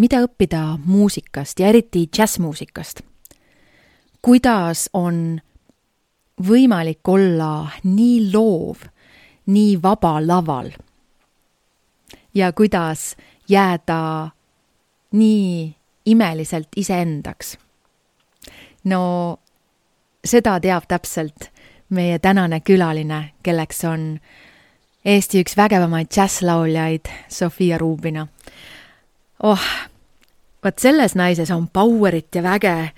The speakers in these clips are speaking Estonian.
mida õppida muusikast ja eriti džässmuusikast? kuidas on võimalik olla nii loov, nii vaba laval? ja kuidas jääda nii imeliselt iseendaks? no seda teab täpselt meie tänane külaline, kelleks on Eesti üks vägevamaid džässlauljaid Sofia Rubina. oh, vot selles naises on power'it ja väge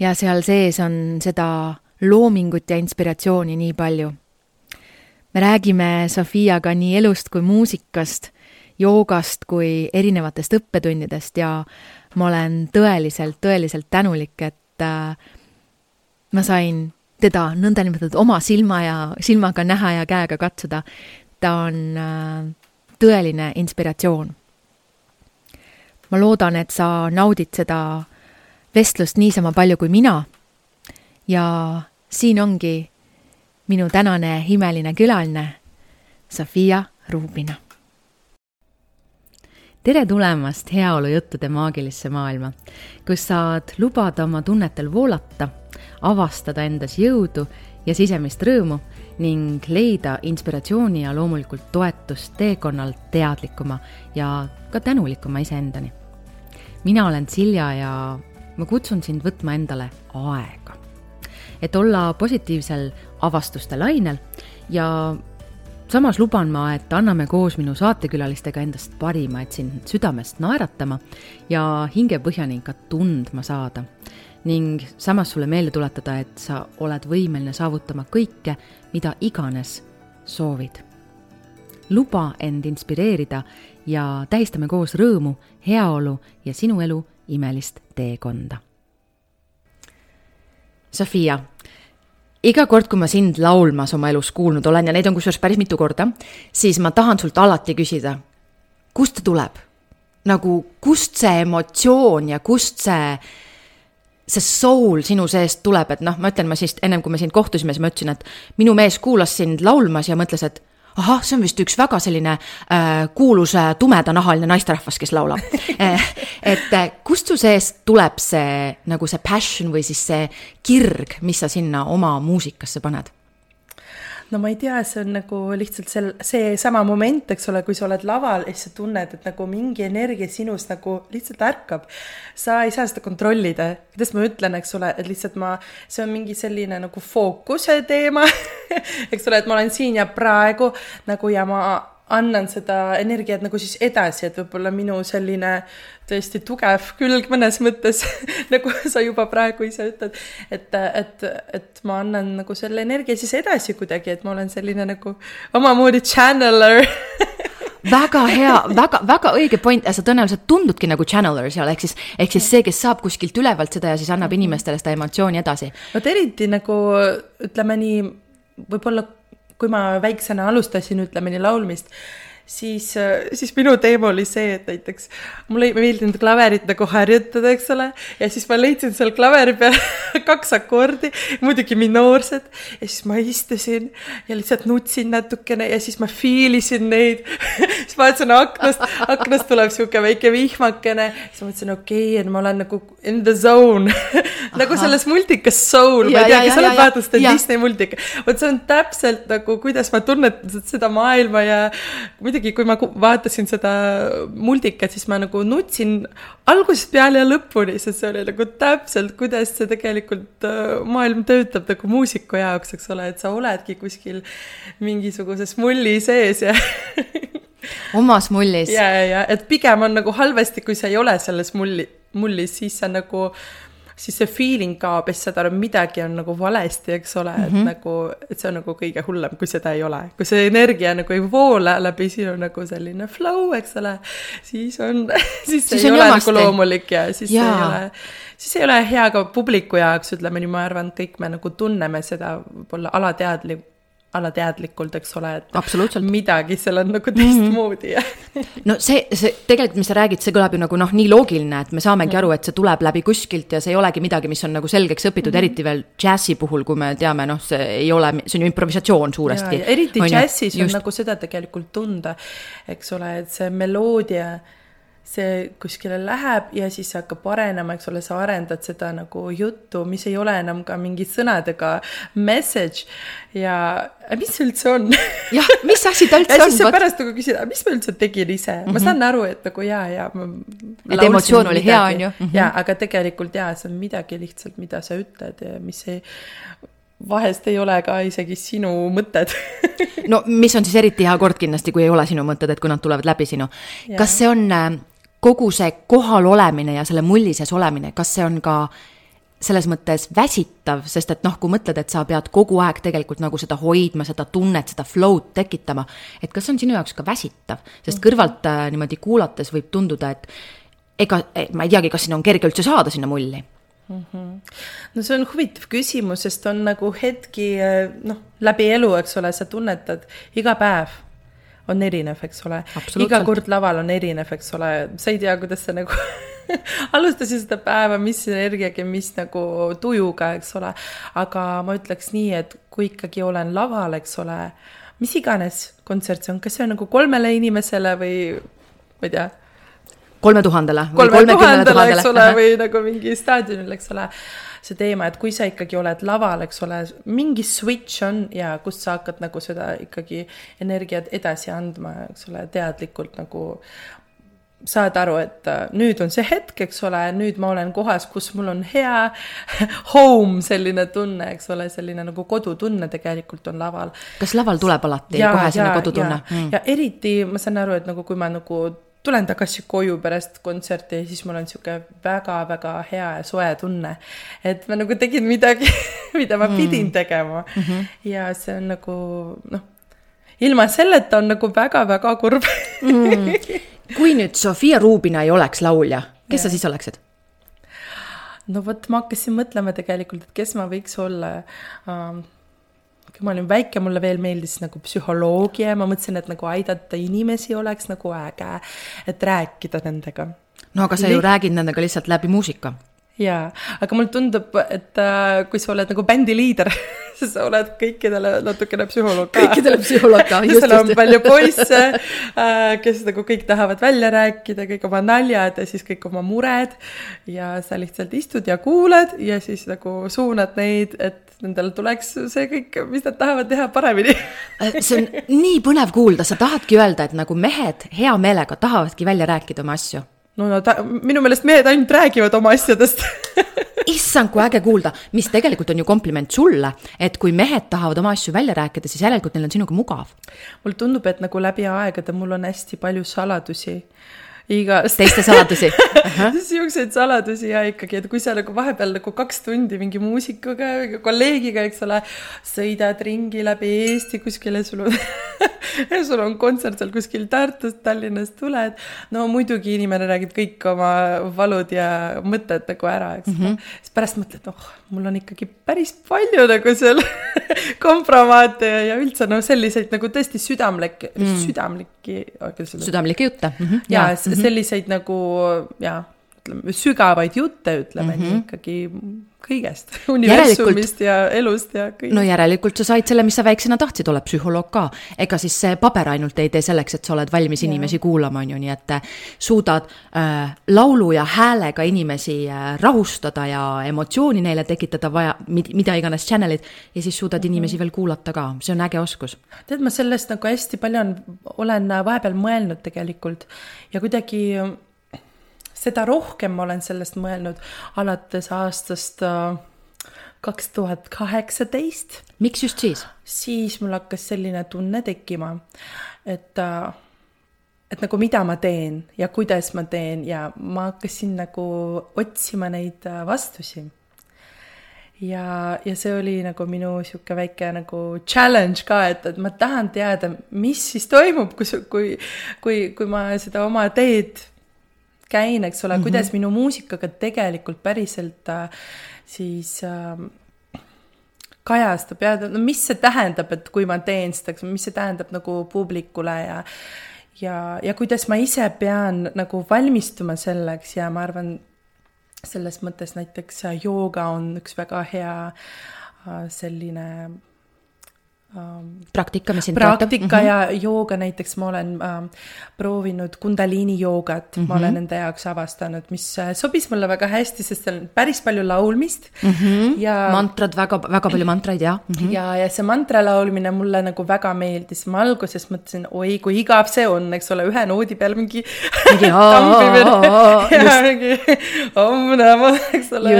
ja seal sees on seda loomingut ja inspiratsiooni nii palju. me räägime Sofiaga nii elust kui muusikast, joogast kui erinevatest õppetundidest ja ma olen tõeliselt, tõeliselt tänulik, et äh, ma sain teda nõndanimetatud oma silma ja, silmaga näha ja käega katsuda. ta on äh, tõeline inspiratsioon. Ma loodan, et sa naudid seda vestlust niisama palju kui mina. ja siin ongi minu tänane imeline külaline, Sofia Rubina. tere tulemast heaolujuttude maagilisse maailma, kus saad lubada oma tunnetel voolata avastada endas jõudu ja sisemist rõõmu ning leida inspiratsiooni ja loomulikult toetust teekonnal teadlikuma ja ka tänulikuma iseendani. mina olen Silja ja ma kutsun sind võtma endale aega, et olla positiivsel avastuste lainel ja samas luban ma, et anname koos minu saatekülalistega endast parima, et sind südamest naeratama ja hingepõhjani ka tundma saada ning samas sulle meelde tuletada, et sa oled võimeline saavutama kõike, mida iganes soovid. luba end inspireerida ja tähistame koos rõõmu, heaolu ja sinu elu imelist teekonda. Sofia, iga kord, kui ma sind laulmas oma elus kuulnud olen ja neid on kusjuures päris mitu korda, siis ma tahan sult alati küsida, kust ta tuleb? nagu kust see emotsioon ja kust see see soul sinu seest tuleb, et noh, ma ütlen, ma siis ennem kui me sind kohtusime, siis ma ütlesin, et minu mees kuulas sind laulmas ja mõtles, et ahah, see on vist üks väga selline äh, kuulus äh, tumedanahaline naisterahvas, kes laulab eh, et äh, kust su seest tuleb see nagu see passion või siis see kirg, mis sa sinna oma muusikasse paned? No ma ei tea, see on nagu lihtsalt sel-, seesama moment, eks ole, kui sa oled laval ja siis sa tunned, et nagu mingi energia sinus nagu lihtsalt ärkab. sa ei saa seda kontrollida, kuidas ma ütlen, eks ole, et lihtsalt ma, see on mingi selline nagu fookuse teema eks ole, et ma olen siin ja praegu nagu ja ma annan seda energiat nagu siis edasi, et võib-olla minu selline tõesti tugev külg mõnes mõttes nagu sa juba praegu ise ütled, et, et, et ma annan nagu selle energia siis edasi kuidagi, et ma olen selline nagu omamoodi channeler väga hea, väga, väga õige point sa tõenäoliselt tundudki nagu channeler seal, ehk siis, ehk siis see, kes saab kuskilt ülevalt seda ja siis annab inimestele seda emotsiooni edasi. vot eriti nagu ütleme nii, võib-olla kui ma väiksena alustasin, ütleme nii, laulmist, siis, siis minu teema oli see, et näiteks mulle ei meeldinud klaverit nagu harjutada, eks ole, ja siis ma leidsin seal klaveri peal kaks akordi, muidugi minoorsed, ja siis ma istusin ja lihtsalt nutsin natukene ja siis ma feel isin neid. Siis vaatasin aknast, aknast tuleb sihuke väike vihmakene, siis ma mõtlesin, okei okay,, et ma olen nagu in the zone. Nagu selles multikas Soul, ma ei tea, kas sa oled vaadanud seda Disney multika, vot see on täpselt nagu, kuidas ma tunnetan seda maailma ja muidugi muidugi, kui ma vaatasin seda multikat, siis ma nagu nutsin algusest peale ja lõpuni, sest see oli nagu täpselt, kuidas see tegelikult äh, maailm töötab nagu muusiku jaoks, eks ole, et sa oledki kuskil mingisuguses mulli sees ja omas mullis. ja, ja, ja, et pigem on nagu halvasti, kui sa ei ole selles mulli, mullis, siis sa nagu äh, siis see feeling kaob ja siis saad aru, midagi on nagu valesti, eks ole, et mm -hmm. nagu, et see on nagu kõige hullem, kui seda ei ole. kui see energia nagu ei voola läbi sinu nagu selline flow, eks ole, siis on siis see siis ei ole jamasti. nagu loomulik ja siis ja. ei ole, siis ei ole hea ka publiku jaoks, ütleme nii, ma arvan, et kõik me nagu tunneme seda võib-olla alateadlik alateadlikult, eks ole, et midagi seal on nagu teistmoodi ja no see, see tegelikult, mis sa räägid, see kõlab ju nagu noh, nii loogiline, et me saamegi mm. aru, et see tuleb läbi kuskilt ja see ei olegi midagi, mis on nagu selgeks õpitud mm, -hmm. eriti veel džässi puhul, kui me teame, noh, see ei ole, see on ju improvisatsioon suuresti. eriti džässis on just. nagu seda tegelikult tunda, eks ole, et see meloodia see kuskile läheb ja siis see hakkab arenema, eks ole, sa arendad seda nagu juttu, mis ei ole enam ka mingi sõnadega message ja mis see üldse on? jah, mis asi ta üldse ja on? siis sa pärast nagu küsid, mis ma üldse tegin ise mm, -hmm. ma saan aru, et nagu jaa, jaa. et emotsioon oli midagi. hea, on ju mm. -hmm. jaa, aga tegelikult jaa, see on midagi lihtsalt, mida sa ütled ja mis ei vahest ei ole ka isegi sinu mõtted no mis on siis eriti hea kord kindlasti, kui ei ole sinu mõtted, et kui nad tulevad läbi sinu. kas see on äh, kogu see kohal olemine ja selle mulli sees olemine, kas see on ka selles mõttes väsitav, sest et noh, kui mõtled, et sa pead kogu aeg tegelikult nagu seda hoidma, seda tunnet, seda flow'd tekitama, et kas see on sinu jaoks ka väsitav, sest kõrvalt äh, niimoodi kuulates võib tunduda, et ega ma ei teagi, kas sinna on kerge üldse saada sinna mulli mm. -hmm. no see on huvitav küsimus, sest on nagu hetki äh, noh, läbi elu, eks ole, sa tunnetad iga päev on erinev, eks ole. iga kord laval on erinev, eks ole, sa ei tea, kuidas sa nagu alustasid seda päeva, mis energiaga, mis nagu tujuga, eks ole. aga ma ütleks nii, et kui ikkagi olen laval, eks ole, mis iganes kontsert see on, kas see on nagu kolmele inimesele või ma ei tea kolme tuhandele. kolme tuhandele, eks ole, või nagu mingi staadionil, eks ole see teema, et kui sa ikkagi oled laval, eks ole, mingi switch on ja kust sa hakkad nagu seda ikkagi energiat edasi andma, eks ole, teadlikult nagu saad aru, et äh, nüüd on see hetk, eks ole, nüüd ma olen kohas, kus mul on hea home, selline tunne, eks ole, selline nagu kodutunne tegelikult on laval. kas laval tuleb alati ja, kohe selline kodutunne? ja, mm. ja eriti ma saan aru, et nagu kui ma nagu tulen tagasi koju pärast kontserti ja siis mul on niisugune väga-väga hea ja soe tunne. et ma nagu tegin midagi mida ma mm. pidin tegema mm. -hmm. ja see on nagu noh, ilma selleta on nagu väga-väga kurb mm. kui nüüd Sofia Rubina ei oleks laulja, kes ja. sa siis oleksid? no vot, ma hakkasin mõtlema tegelikult, et kes ma võiks olla um, kui ma olin väike, mulle veel meeldis nagu psühholoogia ja ma mõtlesin, et nagu aidata inimesi oleks nagu äge, et rääkida nendega. no aga sa ju räägid nendega lihtsalt läbi muusika jaa, aga mulle tundub, et äh, kui sa oled nagu bändi liider siis sa oled kõikidele natukene psühholoog ka. kõikidele psühholoog ka, just, just. on palju poisse äh,, kes nagu kõik tahavad välja rääkida, kõik oma naljad ja siis kõik oma mured. ja sa lihtsalt istud ja kuulad ja siis nagu suunad neid, et nendel tuleks see kõik, mis nad tahavad teha, paremini äh, see on nii põnev kuulda, sa tahadki öelda, et nagu mehed hea meelega tahavadki välja rääkida oma asju no no ta, minu meelest mehed ainult räägivad oma asjadest. Issand, kui äge kuulda, mis tegelikult on ju kompliment sulle, et kui mehed tahavad oma asju välja rääkida, siis järelikult neil on sinuga mugav. mulle tundub, et nagu läbi aegade mul on hästi palju saladusi igast. teiste saladusi siukseid saladusi ja ikkagi, et kui sa nagu vahepeal nagu kaks tundi mingi muusikuga, kolleegiga, eks ole, sõidad ringi läbi Eesti kuskile, sul on sul on kontsert seal kuskil Tartust, Tallinnast tuled. no muidugi inimene räägib kõik oma valud ja mõtted nagu ära, eks ole mm -hmm.. siis pärast mõtled, oh, mul on ikkagi päris palju nagu seal kompromaate ja, ja üldse no selliseid nagu tõesti südamlik mm., südamlikki. südamlikke jutte mm. -hmm. ja, ja mm -hmm. selliseid nagu ja ütleme sügavaid jutte, ütleme mm -hmm. nii ikkagi kõigest, universumist ja elust ja kõik. no järelikult sa said selle, mis sa väiksena tahtsid, oled psühholoog ka. ega siis see paber ainult ei tee selleks, et sa oled valmis ja. inimesi kuulama, on ju, nii et äh, suudad äh, laulu ja häälega inimesi äh, rahustada ja emotsiooni neile tekitada vaja, mida iganes channel'id. ja siis suudad mm -hmm. inimesi veel kuulata ka, see on äge oskus. tead, ma sellest nagu hästi palju on, olen vahepeal mõelnud tegelikult ja kuidagi seda rohkem ma olen sellest mõelnud alates aastast äh, kaks tuhat kaheksateist. miks just siis? siis mul hakkas selline tunne tekkima, et äh, et nagu mida ma teen ja kuidas ma teen ja ma hakkasin nagu otsima neid äh, vastusi. ja, ja see oli nagu minu sihuke väike nagu challenge ka, et, et ma tahan teada, mis siis toimub, kus, kui, kui, kui ma seda oma teed käin, eks ole mm, -hmm. kuidas minu muusikaga tegelikult päriselt äh, siis äh, kajastub ja no mis see tähendab, et kui ma teen seda, eks, mis see tähendab nagu publikule ja ja, ja kuidas ma ise pean nagu valmistuma selleks ja ma arvan, selles mõttes näiteks jooga on üks väga hea äh, selline praktika, mis sind praktika mm -hmm. ja jooga näiteks ma olen äh, proovinud kundaliini joogat mm, -hmm. ma olen enda jaoks avastanud, mis äh, sobis mulle väga hästi, sest seal on päris palju laulmist mm. -hmm. ja mantrad, väga, väga palju mantraid, jah mm. -hmm. ja, ja see mantra laulmine mulle nagu väga meeldis, ma alguses mõtlesin, oi kui igav see on, eks ole, ühe noodi peal mingi ja eks ole,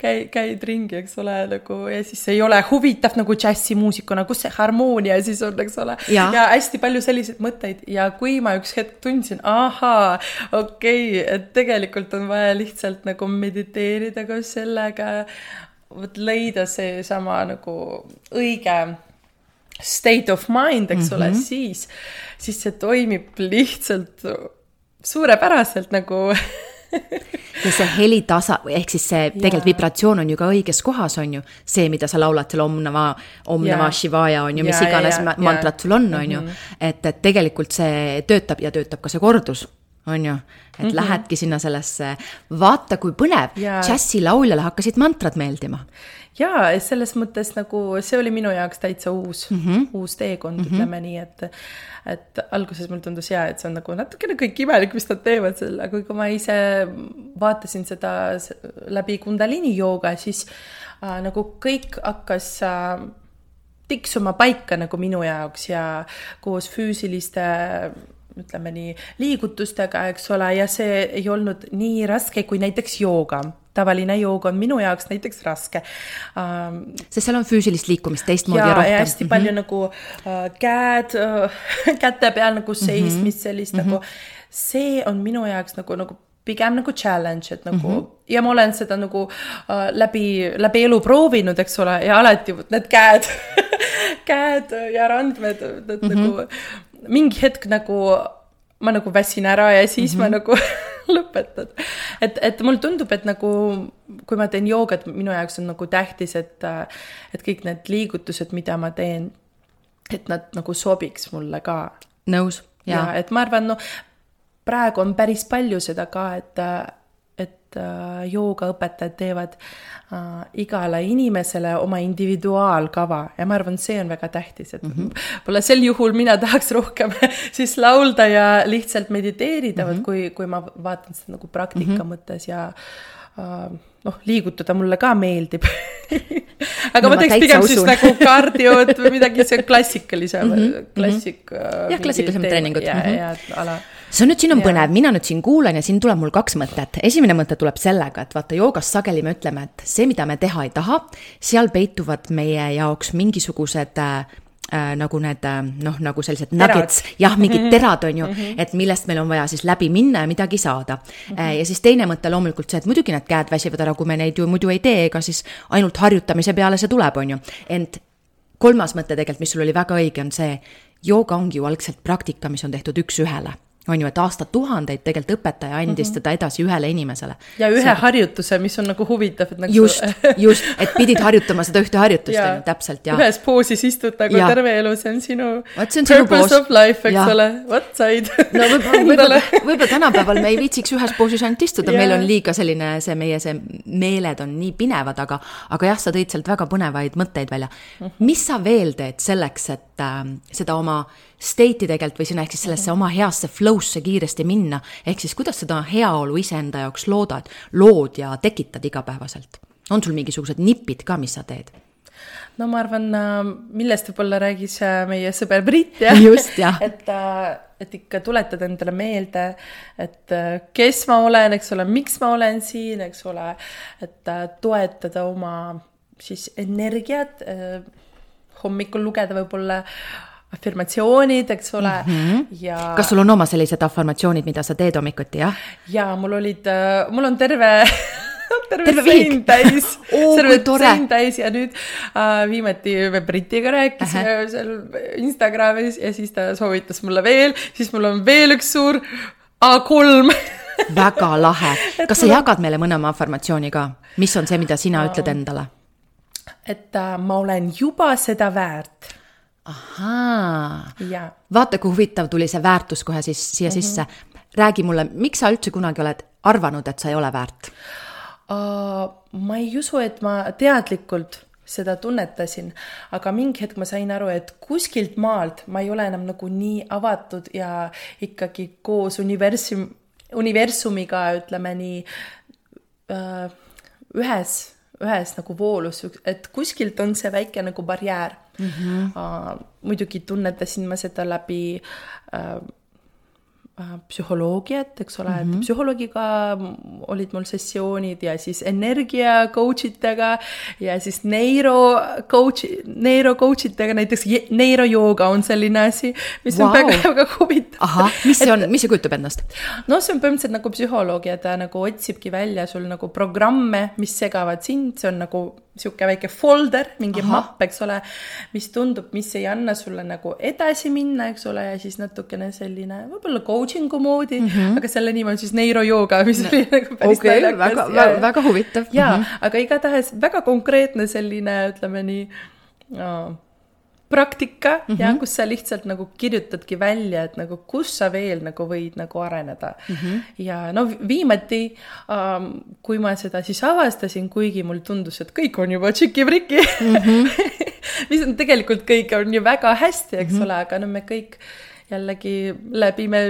käid, käid ringi, eks ole, nagu ja siis ei ole huvitav nagu džässimuusikuna kus see harmoonia siis on, eks ole. ja hästi palju selliseid mõtteid ja kui ma üks hetk tundsin, ahaa, okei okay,, et tegelikult on vaja lihtsalt nagu mediteerida koos sellega, vot leida seesama nagu õige state of mind, eks mm -hmm. ole, mhm. siis, siis see toimib lihtsalt suurepäraselt nagu ja see helitasa, ehk siis see tegelikult vibratsioon on ju ka õiges kohas, on ju. see, mida sa laulad seal Om Nama, Om Nama Shivaya on ju, mis ja, iganes ja, mantrat sul on, on ju. Mhm. et, et tegelikult see töötab ja töötab ka see kordus on ju, et mm -hmm. lähedki sinna sellesse, vaata kui põnev, džässilauljale hakkasid mantrad meeldima. Jaa, selles mõttes nagu see oli minu jaoks täitsa uus mm, -hmm. uus teekond mm, -hmm. ütleme nii, et et alguses mulle tundus jaa, et see on nagu natukene kõik imelik, mis nad teevad seal, aga kui ma ise vaatasin seda läbi Kundalini jooga, siis äh, nagu kõik hakkas äh, tiksuma paika nagu minu jaoks ja koos füüsiliste ütleme nii, liigutustega, eks ole, ja see ei olnud nii raske kui näiteks jooga tavaline joog on minu jaoks näiteks raske um,. sest seal on füüsilist liikumist teistmoodi ja, ja rohkem. hästi palju mm -hmm. nagu uh, käed uh, käte peal nagu mhm. seismist mm -hmm. sellist mm -hmm. nagu, see on minu jaoks nagu, nagu pigem nagu challenge, et nagu mm -hmm. ja ma olen seda nagu uh, läbi, läbi elu proovinud, eks ole, ja alati need käed käed ja randmed, need mm -hmm. nagu mingi hetk nagu ma nagu väsin ära ja siis mm -hmm. ma mhm. nagu lõpetan. et, et mulle tundub, et nagu kui ma teen joogat, minu jaoks on nagu tähtis, et, et kõik need liigutused, mida ma teen, et nad nagu sobiks mulle ka. nõus, jaa ja,. et ma arvan, no praegu on päris palju seda ka, et joogaõpetajad teevad äh, igale inimesele oma individuaalkava ja ma arvan, see on väga tähtis, et võib-olla mm -hmm. sel juhul mina tahaks rohkem siis laulda ja lihtsalt mediteerida mm, -hmm. kui, kui ma vaatan seda nagu praktika mm -hmm. mõttes ja äh, noh, liigutada mulle ka meeldib aga no, ma teeks pigem usun. siis nagu kardiood või midagi see klassikalisem mm, -hmm. klassik. jah, klassikalisem treeningud. ja mm, -hmm. ja ala see on nüüd, siin on ja. põnev, mina nüüd siin kuulan ja siin tuleb mul kaks mõtet. esimene mõte tuleb sellega, et vaata, joogas sageli me ütleme, et see, mida me teha ei taha, seal peituvad meie jaoks mingisugused äh, äh, nagu need äh, noh, nagu sellised nuggets, jah, mingid mhm. terad, on ju mm, -hmm. et millest meil on vaja siis läbi minna ja midagi saada mm. -hmm. ja siis teine mõte loomulikult see, et muidugi need käed väsivad ära, kui me neid ju muidu ei tee, ega siis ainult harjutamise peale see tuleb, on ju. ent kolmas mõte tegelikult, mis sul oli väga õige, on see, jooga ongi ju algselt praktika, mis on tehtud üks-ühele on ju, et aastatuhandeid tegelikult õpetaja andis mm -hmm. teda edasi ühele inimesele. ja ühe see... harjutuse, mis on nagu huvitav, et nagu just, just, et pidid harjutama seda ühte harjutust, on ju, täpselt, ja. ühes poosis istud nagu ja. terve elu, see on sinu Vaat, see on sinu purpose poos. of life, eks ja. ole, vot said. no võib-olla, võib-olla, võib-olla tänapäeval me ei viitsiks ühes poosis ainult istuda, meil on liiga selline see meie see meeled on nii pinevad, aga, aga jah, sa tõid sealt väga põnevaid mõtteid välja mm. -hmm. mis sa veel teed selleks, et äh, seda oma state'i tegelikult või sinna ehk siis sellesse oma heasse flow'sse kiiresti minna. ehk siis kuidas seda heaolu iseenda jaoks loodad, lood ja tekitad igapäevaselt? on sul mingisugused nipid ka, mis sa teed? no ma arvan, äh, millest võib-olla räägis äh, meie sõber Brit, jah. just, jah. et, äh, et ikka tuletada endale meelde, et kes ma olen, eks ole, miks ma olen siin, eks ole, et toetada oma siis energiat, hommikul lugeda võib-olla afirmatsioonid, eks ole mm, -hmm. ja. kas sul on oma sellised afirmatsioonid, mida sa teed hommikuti, jah? ja mul olid, äh, mul on terve terve, terve sein täis oh, terve sein täis ja nüüd äh, viimati me Britiga rääkisime uh -huh. seal Instagramis ja siis ta soovitas mulle veel, siis mul on veel üks suur A3 väga lahe, kas sa jagad meile mõne oma afirmatsiooni ka, mis on see, mida sina ütled endale? et äh, ma olen juba seda väärt ahaa, vaata, kui huvitav tuli see väärtus kohe siis siia mm -hmm. sisse. räägi mulle, miks sa üldse kunagi oled arvanud, et sa ei ole väärt uh,? ma ei usu, et ma teadlikult seda tunnetasin, aga mingi hetk ma sain aru, et kuskilt maalt ma ei ole enam nagu nii avatud ja ikkagi koos universum, universumiga ütleme nii äh, ühes, ühes nagu voolus, et kuskilt on see väike nagu barjäär mm. -hmm. Uh, muidugi tunnetasin ma seda läbi uh, psühholoogiat, eks ole mm, -hmm. et mhm. psühholoogiga olid mul sessioonid ja siis energia coach itega ja siis neiro coach, neiro coach itega, näiteks neirojooga on selline asi, mis wow. on väga-väga huvitav. ahah, mis see on, mis see kujutab endast? no see on põhimõtteliselt nagu psühholoogia, ta nagu otsibki välja sul nagu programme, mis segavad sind, see on nagu sihuke väike folder, mingi Aha. mapp, eks ole, mis tundub, mis ei anna sulle nagu edasi minna, eks ole, ja siis natukene selline võib-olla coaching'u moodi mm, -hmm. aga selle nimi on siis neirojooga, mis no. oli nagu päris okay, naljakas. väga, väga, väga huvitav. jaa mm, -hmm. aga igatahes väga konkreetne selline, ütleme nii no, praktika mm, -hmm. jah, kus sa lihtsalt nagu kirjutadki välja, et nagu kus sa veel nagu võid nagu areneda mm. -hmm. ja no viimati ähm,, kui ma seda siis avastasin, kuigi mulle tundus, et kõik on juba tšiki-priki mm, -hmm. mis on tegelikult kõik on ju väga hästi, eks mm -hmm. ole, aga no me kõik jällegi läbime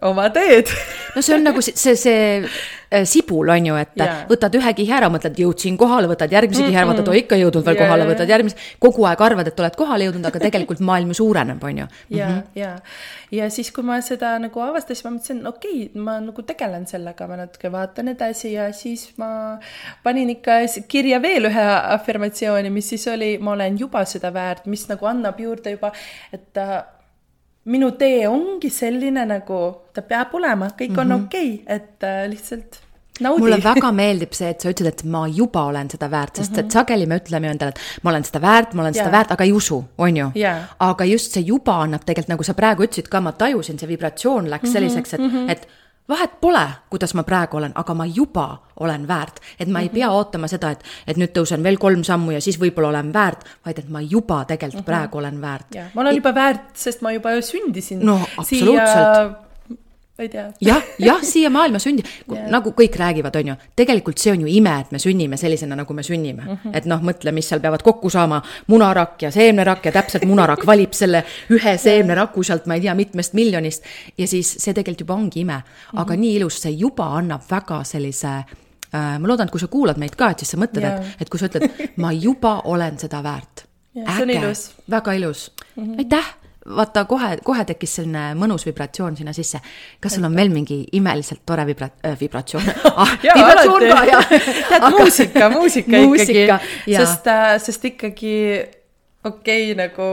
oma teed no see on nagu see, see, see äh, sibul on ju, et yeah. võtad ühe kihi ära, mõtled, jõudsin kohale, võtad järgmise mm -mm. kihi ära, mõtled, oi ikka jõudnud veel yeah, kohale, võtad järgmise, kogu aeg arvad, et oled kohale jõudnud, aga tegelikult maailm ju suureneb, on ju. ja, mhm. ja, ja siis, kui ma seda nagu avastasin, ma mõtlesin, okei okay,, ma nagu tegelen sellega, ma natuke vaatan edasi ja siis ma panin ikka kirja veel ühe afirmatsiooni, mis siis oli, ma olen juba seda väärt, mis nagu annab juurde juba, et minu tee ongi selline, nagu ta peab olema, kõik on mm -hmm. okei okay,, et äh, lihtsalt naudi. mulle väga meeldib see, et sa ütled, et ma juba olen seda väärt, sest mm -hmm. et mhm. sageli me ütleme ju endale, et ma olen seda väärt, ma olen yeah. seda väärt, aga ei usu, on ju yeah.. aga just see juba annab tegelikult, nagu sa praegu ütlesid ka, ma tajusin, see vibratsioon läks mm -hmm. selliseks, et mm, -hmm. et vahet pole, kuidas ma praegu olen, aga ma juba olen väärt. et ma ei pea mhm. ootama seda, et, et nüüd tõusen veel kolm sammu ja siis võib-olla olen väärt, vaid et ma juba tegelikult mm -hmm. praegu olen väärt. ma olen juba väärt, sest ma juba sündisin. no siia ma ei tea. jah, jah, siia maailma sündi- yeah., nagu kõik räägivad, on ju, tegelikult see on ju ime, et me sünnime sellisena, nagu me sünnime mm. -hmm. et noh, mõtle, mis seal peavad kokku saama, munarakk ja seemnerakk ja täpselt munarakk valib selle ühe seemneraku sealt, ma ei tea, mitmest miljonist. ja siis see tegelikult juba ongi ime, aga mm -hmm. nii ilus, see juba annab väga sellise äh, ma loodan, et kui sa kuulad meid ka, et siis sa mõtled yeah., et, et kui sa ütled, ma juba olen seda väärt. äge, väga ilus mm, -hmm. aitäh vaata kohe, kohe tekkis selline mõnus vibratsioon sinna sisse. kas sul on veel mingi imeliselt tore vibra- äh,, vibratsioon ah, vibratsioon ka, jah. tead aga..., muusika, muusika ikkagi, sest, äh, sest ikkagi okei okay,, nagu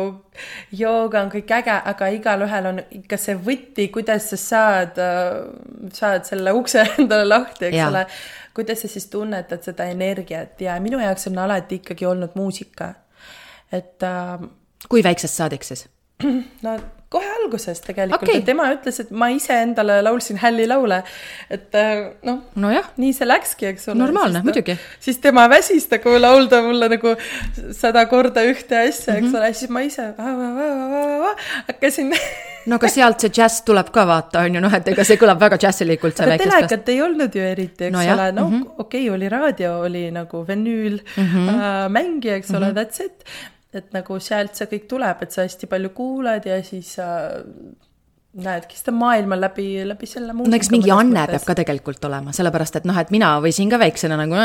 jooga on kõik äge, aga igalühel on ikka see võti, kuidas sa saad, äh, saad selle ukse endale lahti, eks ja. ole. kuidas sa siis tunnetad seda energiat ja minu jaoks on alati ikkagi olnud muusika, et äh,. kui väiksest saadik siis? No kohe alguses tegelikult okay., et tema ütles, et ma iseendale laulsin hällilaule. et äh, noh no, nii see läkski, eks ole. normaalne, muidugi. siis tema väsis nagu laulda mulle nagu sada korda ühte asja, eks mm -hmm. ole, siis ma ise hakkasin no aga sealt see džäss tuleb ka vaata, on ju, noh, et ega see kõlab väga džässilikult. aga telekat ei olnud ju eriti, eks no, ole, no mm -hmm. okei okay,, oli raadio, oli nagu venüül mm -hmm. äh, mängija, eks mm -hmm. ole, that's it et nagu sealt see kõik tuleb, et sa hästi palju kuulad ja siis sa näedki seda maailma läbi, läbi selle muusika. no eks mingi anne peab ka tegelikult olema, sellepärast et noh, et mina võisin ka väiksena nagu,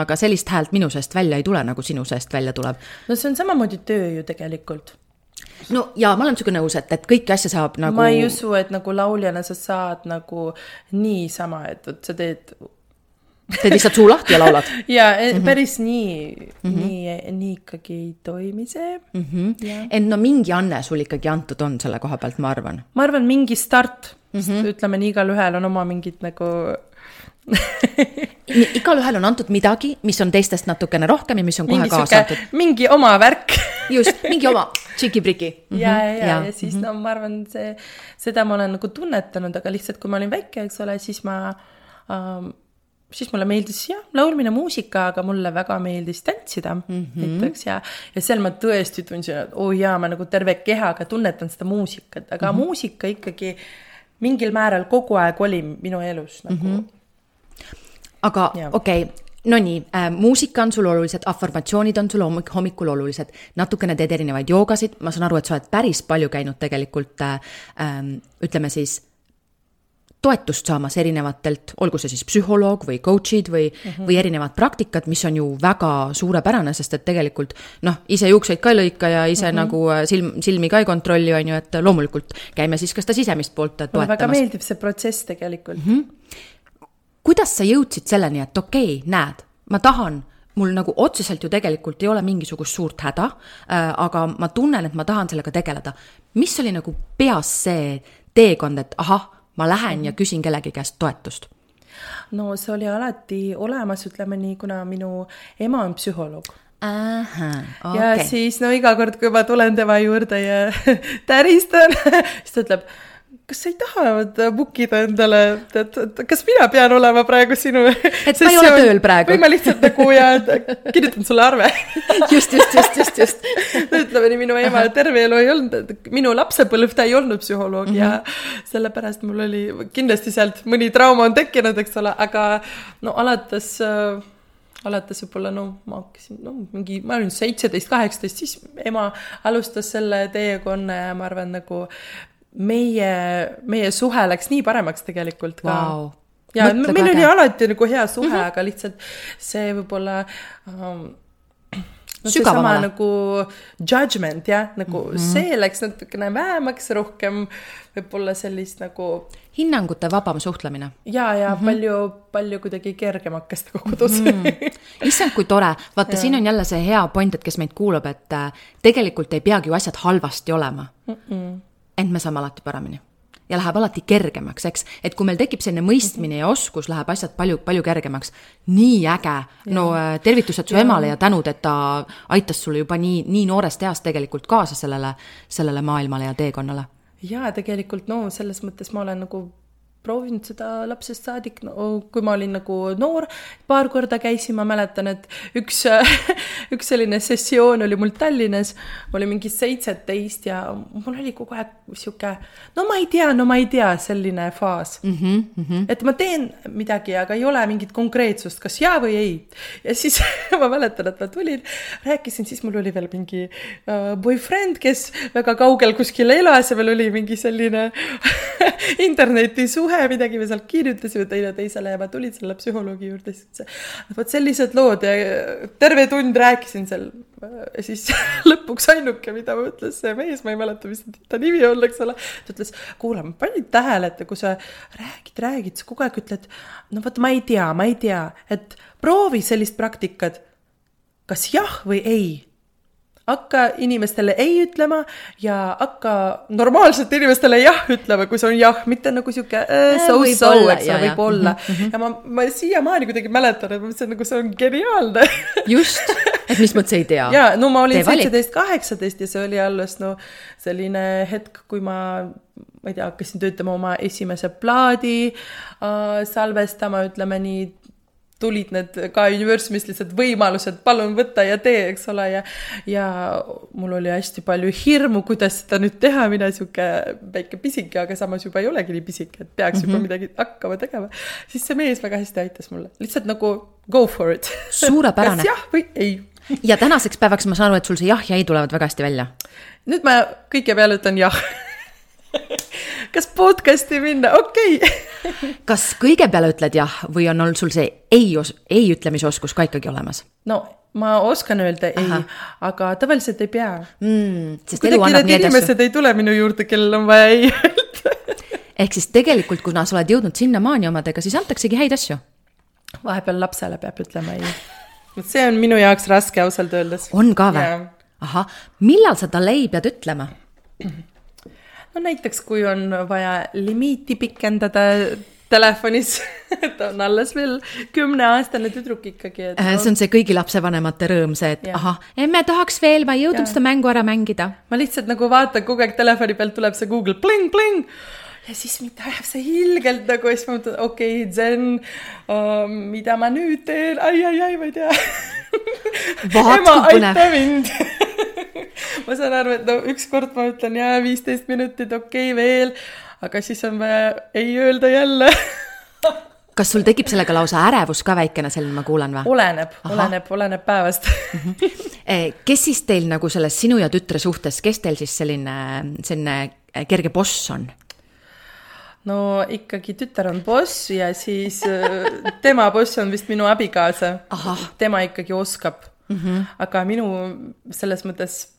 aga sellist häält minu seest välja ei tule, nagu sinu seest välja tuleb. no see on samamoodi töö ju tegelikult. no jaa, ma olen sinuga nõus, et, et kõiki asju saab nagu. ma ei usu, et nagu lauljana sa saad nagu niisama, et vot sa teed teed lihtsalt suu lahti ja laulad ja mm -hmm. päris nii mm, -hmm. nii, nii ikkagi ei toimi see mm. -hmm. ent no mingi anne sul ikkagi antud on selle koha pealt, ma arvan. ma arvan, mingi start mm, -hmm. ütleme nii, igalühel on oma mingid nagu igalühel on antud midagi, mis on teistest natukene rohkem ja mis on kohe mingi kaasa antud. mingi oma värk just, mingi oma tšiki-priki mm. -hmm. ja, ja, ja, ja siis mm -hmm. no ma arvan, see, seda ma olen nagu tunnetanud, aga lihtsalt, kui ma olin väike, eks ole, siis ma ähm, siis mulle meeldis jah, laulmine, muusika, aga mulle väga meeldis tantsida mm -hmm. näiteks ja, ja seal ma tõesti tundsin, et oo oh jaa, ma nagu terve kehaga tunnetan seda muusikat, aga mm -hmm. muusika ikkagi mingil määral kogu aeg oli minu elus nagu mm. -hmm. aga okei okay Nonii äh,, muusika on sul olulised, afirmatsioonid on sul hommik, hommikul olulised, natukene teed erinevaid joogasid, ma saan aru, et sa oled päris palju käinud tegelikult äh, äh, ütleme siis toetust saamas erinevatelt, olgu see siis psühholoog või coach'id või mm, -hmm. või erinevad praktikad, mis on ju väga suurepärane, sest et tegelikult noh, ise juukseid ka ei lõika ja ise mm -hmm. nagu äh, silm, silmi ka ei kontrolli, on ju, et loomulikult käime siis ka seda sisemist poolt toetamas. mulle väga meeldib see protsess tegelikult mm. -hmm. kuidas sa jõudsid selleni, et okei okay,, näed, ma tahan mul nagu otseselt ju tegelikult ei ole mingisugust suurt häda äh,, aga ma tunnen, et ma tahan sellega tegeleda. mis oli nagu peas see teekond, et ahah, ma lähen ja küsin kellegi käest toetust? no see oli alati olemas, ütleme nii, kuna minu ema on psühholoog Aha, okay. ja siis no iga kord, kui ma tulen tema juurde ja täristan siis ta ütleb kas sa ei taha book ida endale, et, et kas mina pean olema praegu sinu. et ma ei ole tööl praegu. või ma lihtsalt nagu ja kirjutan sulle arve just, just, just, just, just ütleme nii, minu ema terve elu ei olnud, minu lapsepõlv ta ei olnud psühholoog mm -hmm. ja sellepärast mul oli kindlasti sealt mõni trauma on tekkinud, eks ole, aga no alates äh, alates võib-olla no ma hakkasin, no mingi, ma olin seitseteist, kaheksateist, siis ema alustas selle teekonna ja ma arvan, nagu meie, meie suhe läks nii paremaks tegelikult ka wow.. ja Mõtle meil oli alati nagu hea suhe mm, -hmm. aga lihtsalt see võib-olla um, no seesama nagu judgment jah, nagu mm -hmm. see läks natukene vähemaks, rohkem võib-olla sellist nagu. hinnangute vabam suhtlemine. ja, ja mm -hmm. palju, palju kuidagi kergem hakkas ta kodus mm. -hmm. issand, kui tore, vaata, siin on jälle see hea point, et kes meid kuulab, et äh, tegelikult ei peagi ju asjad halvasti olema mm. -mm ent me saame alati paremini ja läheb alati kergemaks, eks, et kui meil tekib selline mõistmine ja oskus, läheb asjad palju, palju kergemaks. nii äge, no äh, tervitused su ja. emale ja tänud, et ta aitas sulle juba nii, nii noorest east tegelikult kaasa sellele, sellele maailmale ja teekonnale. ja tegelikult no selles mõttes ma olen nagu proovinud seda lapsest saadik, no kui ma olin nagu noor, paar korda käisin, ma mäletan, et üks üks selline sessioon oli mul Tallinnas, ma olin mingi seitseteist ja mul oli kogu aeg sihuke, no ma ei tea, no ma ei tea, selline faas mm. -hmm, mm -hmm. et ma teen midagi, aga ei ole mingit konkreetsust, kas jaa või ei. ja siis ma mäletan, et ma tulin, rääkisin, siis mul oli veel mingi uh, boyfriend, kes väga kaugel kuskil elas ja meil oli mingi selline internetisuhe kohe midagi me sealt kirjutasime teineteisele ja ma tulin selle psühholoogi juurde, siis ütles, vot sellised lood ja terve tund rääkisin seal. ja siis lõpuks ainuke, mida ütles see mees, ma ei mäleta, mis ta nimi on, eks ole. ta ütles, kuule, ma panin tähele, et kui sa räägid, räägid, sa kogu aeg ütled, no vot, ma ei tea, ma ei tea, et proovi sellist praktikat. kas jah või ei hakka inimestele ei ütlema ja hakka normaalselt inimestele jah ütlema, kui see on jah, mitte nagu sihuke äh, so-so, eks ole, võib-olla ja ma, ma siiamaani kuidagi mäletan, et ma mõtlesin, nagu see on geniaalne. Just, et mis mõttes ei tea. ja no ma olin seitseteist, kaheksateist ja see oli alles no selline hetk, kui ma ma ei tea, hakkasin töötama oma esimese plaadi äh, salvestama, ütleme nii tulid need ka universumist lihtsalt võimalused, palun võta ja tee, eks ole, ja ja mul oli hästi palju hirmu, kuidas seda nüüd teha, mina sihuke väike pisike, aga samas juba ei olegi nii pisike, et peaks mm -hmm. juba mhm. midagi hakkama tegema. siis see mees väga hästi aitas mulle, lihtsalt nagu go for it. suurepärane kas jah või ei ja tänaseks päevaks ma saan aru, et sul see jah ja ei tulevad väga hästi välja. nüüd ma kõige peale ütlen jah kas podcast'i minna, okei okay. kas kõige peale ütled jah või on olnud sul see ei, ei ütlemise oskus ka ikkagi olemas? no ma oskan öelda ei, aga tavaliselt ei pea mm,. kuidagi need inimesed ei tule minu juurde, kellel on vaja ei öelda ehk siis tegelikult, kuna sa oled jõudnud sinnamaani omadega, siis antaksegi häid asju. vahepeal lapsele peab ütlema ei. vot see on minu jaoks raske ausalt öeldes. on ka või? ahah, millal sa talle ei pead ütlema? no näiteks, kui on vaja limiiti pikendada telefonis ta on alles veel kümneaastane tüdruk ikkagi, et no.. see on see kõigi lapsevanemate rõõm, see, et ja. ahah, emme tahaks veel, ma ei jõudnud seda mängu ära mängida. ma lihtsalt nagu vaatan kogu aeg telefoni pealt tuleb see Google pling-pling ja siis mind ajab see ilgelt nagu ja siis ma mõtlen, okei okay,, Zen uh,, mida ma nüüd teen? Ai,, ai-ai-ai, ma ei tea. Ema, aita mind ma saan aru, et no ükskord ma ütlen jaa, viisteist minutit, okei okay, veel, aga siis on vaja ei öelda jälle kas sul tekib sellega lausa ärevus ka väikene selline, ma kuulen või? oleneb, oleneb, oleneb päevast kes siis teil nagu selles sinu ja tütre suhtes, kes teil siis selline, selline kerge boss on? no ikkagi tütar on boss ja siis äh, tema boss on vist minu abikaasa tema ikkagi oskab mm. -hmm. aga minu selles mõttes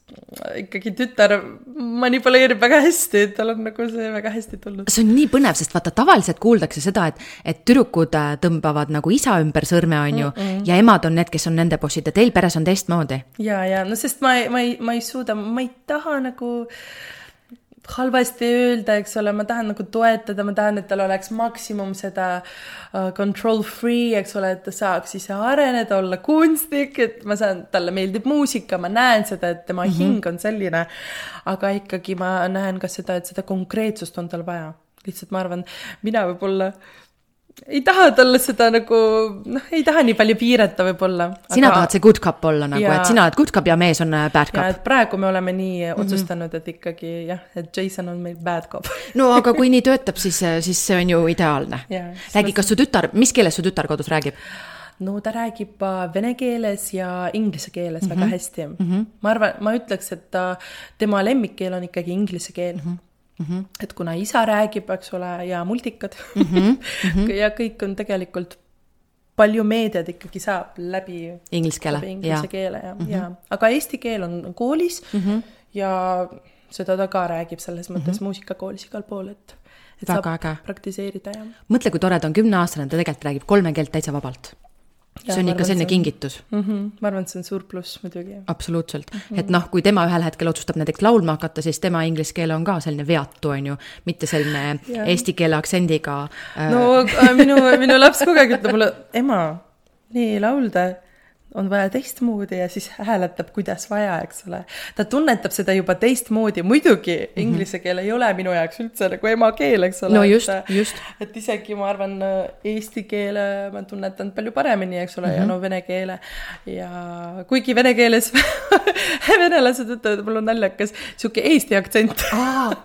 ikkagi tütar manipuleerib väga hästi, et tal on nagu see väga hästi tulnud. see on nii põnev, sest vaata tavaliselt kuuldakse seda, et, et tüdrukud äh, tõmbavad nagu isa ümber sõrme, on ju, ja emad on need, kes on nende bossid ja teil peres on teistmoodi. ja, ja no sest ma ei, ma ei, ma ei suuda, ma ei taha nagu halvasti öelda, eks ole, ma tahan nagu toetada, ma tahan, et tal oleks maksimum seda uh, control free, eks ole, et ta saaks ise areneda, olla kunstnik, et ma saan, talle meeldib muusika, ma näen seda, et tema mm -hmm. hing on selline. aga ikkagi ma näen ka seda, et seda konkreetsust on tal vaja. lihtsalt ma arvan, mina võib-olla ei taha talle seda nagu noh, ei taha nii palju piirata võib-olla. sina tahad see good cup olla nagu, Jaa. et sina oled good cup ja mees on äh, bad ja cup. praegu me oleme nii -hmm. otsustanud, et ikkagi jah, et Jason on meil bad cop. no aga kui nii töötab, siis, siis see on ju ideaalne räägi, kas su tütar, mis keeles su tütar kodus räägib? no ta räägib äh, vene keeles ja inglise keeles mm -hmm. väga hästi mm. -hmm. ma arvan, ma ütleks, et ta, tema lemmikkeel on ikkagi inglise keel mm. -hmm. Et kuna isa räägib, eks ole, ja multikad mm -hmm. ja kõik on tegelikult, palju meediat ikkagi saab läbi Inglise keele, inglise keele ja mm, -hmm. ja aga eesti keel on koolis mm -hmm. ja seda ta ka räägib selles mõttes mm -hmm. muusikakoolis igal pool, et, et Väga saab äge. praktiseerida ja mõtle, kui tore ta on, kümneaastane, ta tegelikult räägib kolme keelt täitsa vabalt. See Jaa, on ikka selline see on- kingitus, mm. -hmm. ma arvan, et see on suur pluss muidugi. absoluutselt mm. -hmm. et noh, kui tema ühel hetkel otsustab näiteks laulma hakata, siis tema inglise keel on ka selline veatu, on ju, mitte selline Jah. eesti keele aktsendiga äh, no minu, minu laps kogu aeg ütleb mulle, ema, nii laulda on vaja teistmoodi ja siis hääletab, kuidas vaja, eks ole. ta tunnetab seda juba teistmoodi, muidugi mm -hmm. inglise keel ei ole minu jaoks üldse nagu emakeel, eks ole. No just, just. et isegi ma arvan, eesti keele ma tunnetan palju paremini, eks ole mm, -hmm. ja no vene keele ja kuigi vene keeles venelased ütlevad, mul on naljakas sihuke eesti aktsent